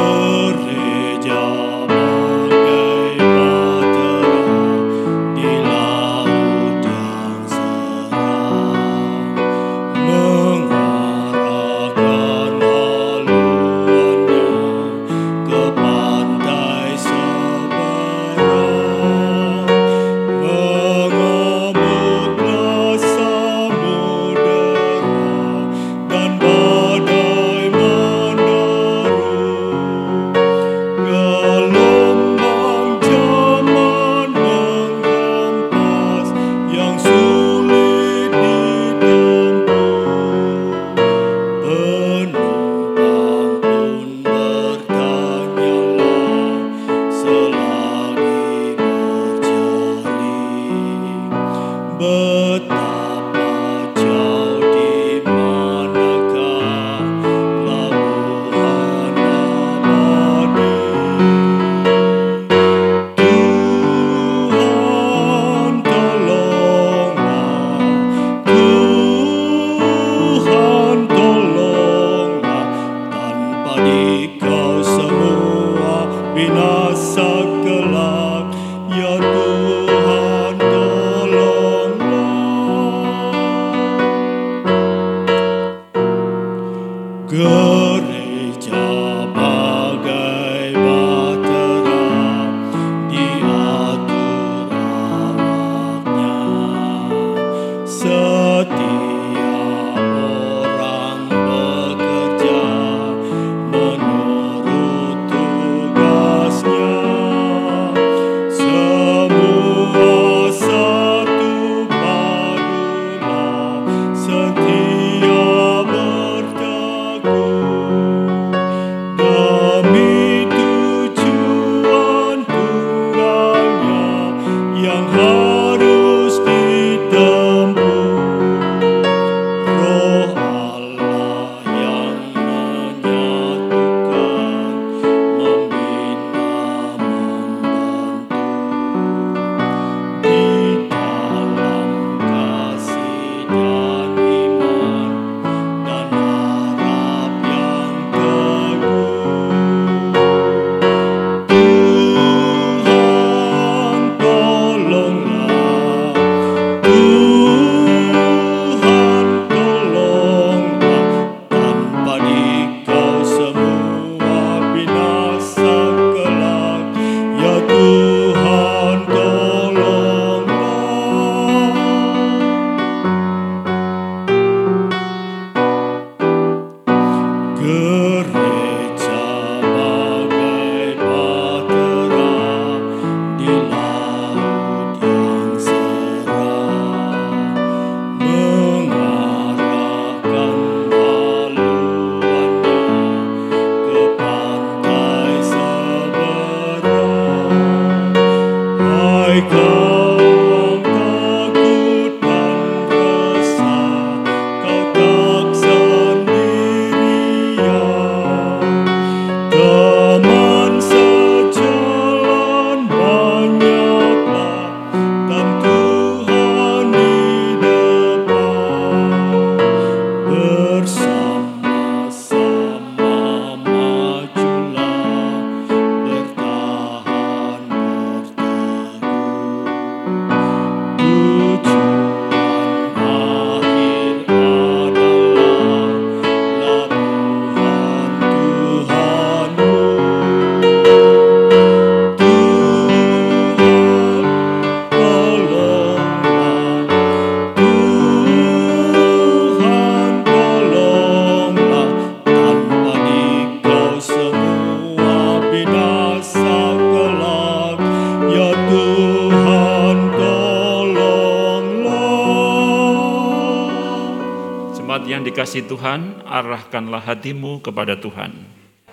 kasih Tuhan, arahkanlah hatimu kepada Tuhan.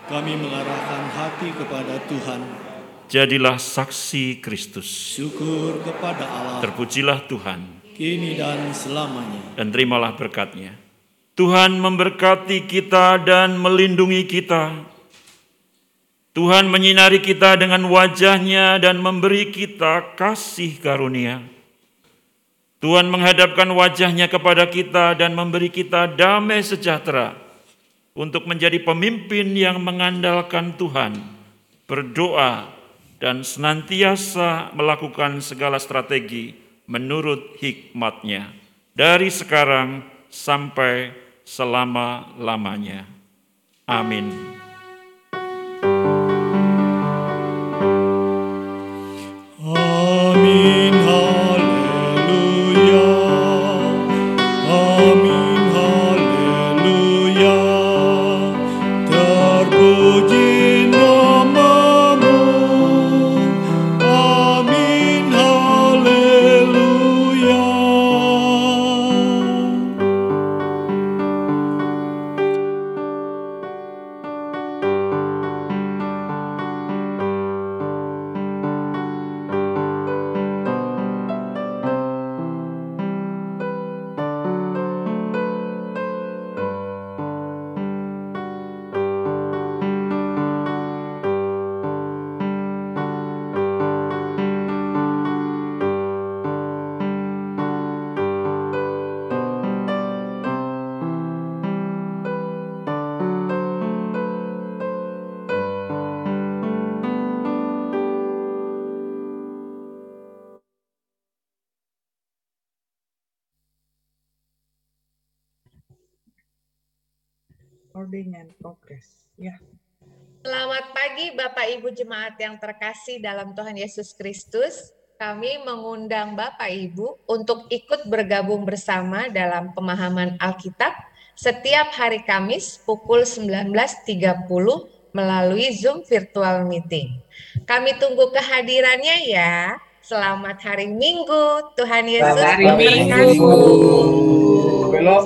Kami mengarahkan hati kepada Tuhan. Jadilah saksi Kristus. Syukur kepada Allah. Terpujilah Tuhan. Kini dan selamanya. Dan terimalah berkatnya. Tuhan memberkati kita dan melindungi kita. Tuhan menyinari kita dengan wajahnya dan memberi kita kasih karunia. Tuhan menghadapkan wajahnya kepada kita dan memberi kita damai sejahtera untuk menjadi pemimpin yang mengandalkan Tuhan, berdoa, dan senantiasa melakukan segala strategi menurut hikmatnya dari sekarang sampai selama-lamanya. Amin. Pagi Bapak Ibu Jemaat yang terkasih dalam Tuhan Yesus Kristus. Kami mengundang Bapak Ibu untuk ikut bergabung bersama dalam pemahaman Alkitab setiap hari Kamis pukul 19.30 melalui Zoom virtual meeting. Kami tunggu kehadirannya ya. Selamat hari Minggu. Tuhan Yesus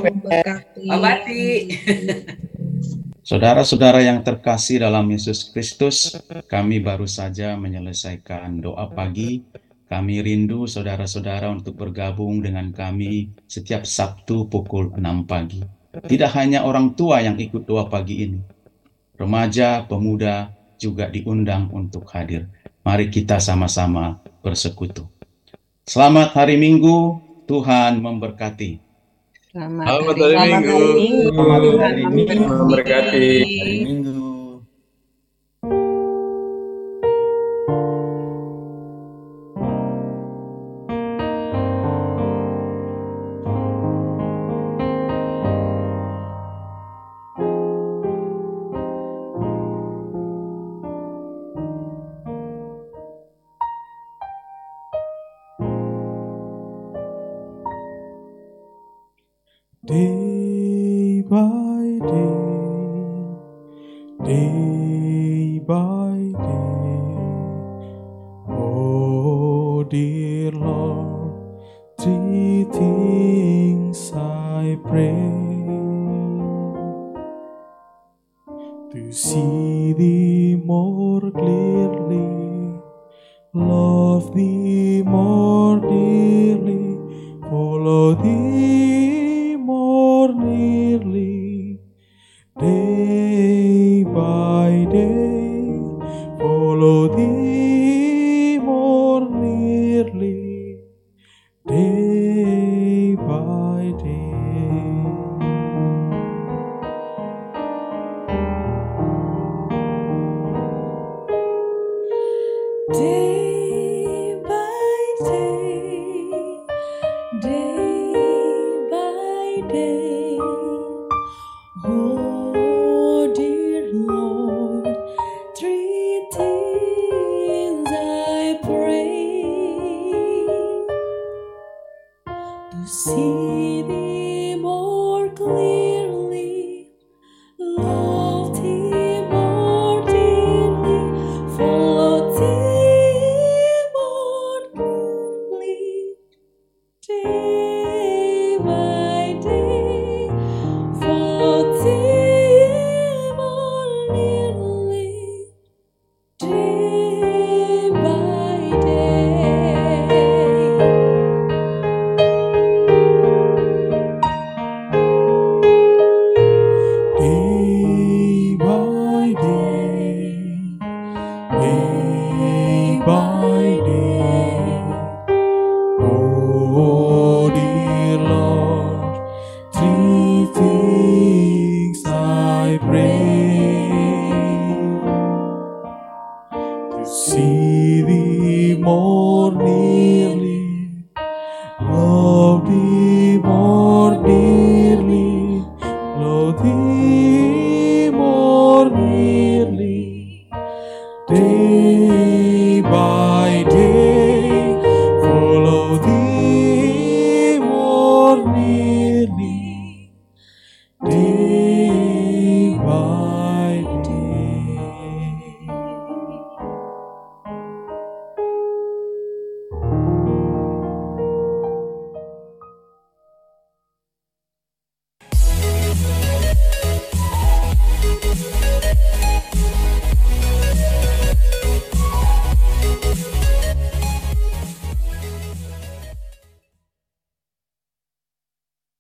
memberkati. Memberkati. Saudara-saudara yang terkasih dalam Yesus Kristus, kami baru saja menyelesaikan doa pagi. Kami rindu saudara-saudara untuk bergabung dengan kami setiap Sabtu pukul 6 pagi. Tidak hanya orang tua yang ikut doa pagi ini. Remaja, pemuda juga diundang untuk hadir. Mari kita sama-sama bersekutu. Selamat hari Minggu, Tuhan memberkati. Selamat, Selamat hari, hari Minggu. Selamat hari Minggu. Memberkati. Hari Minggu.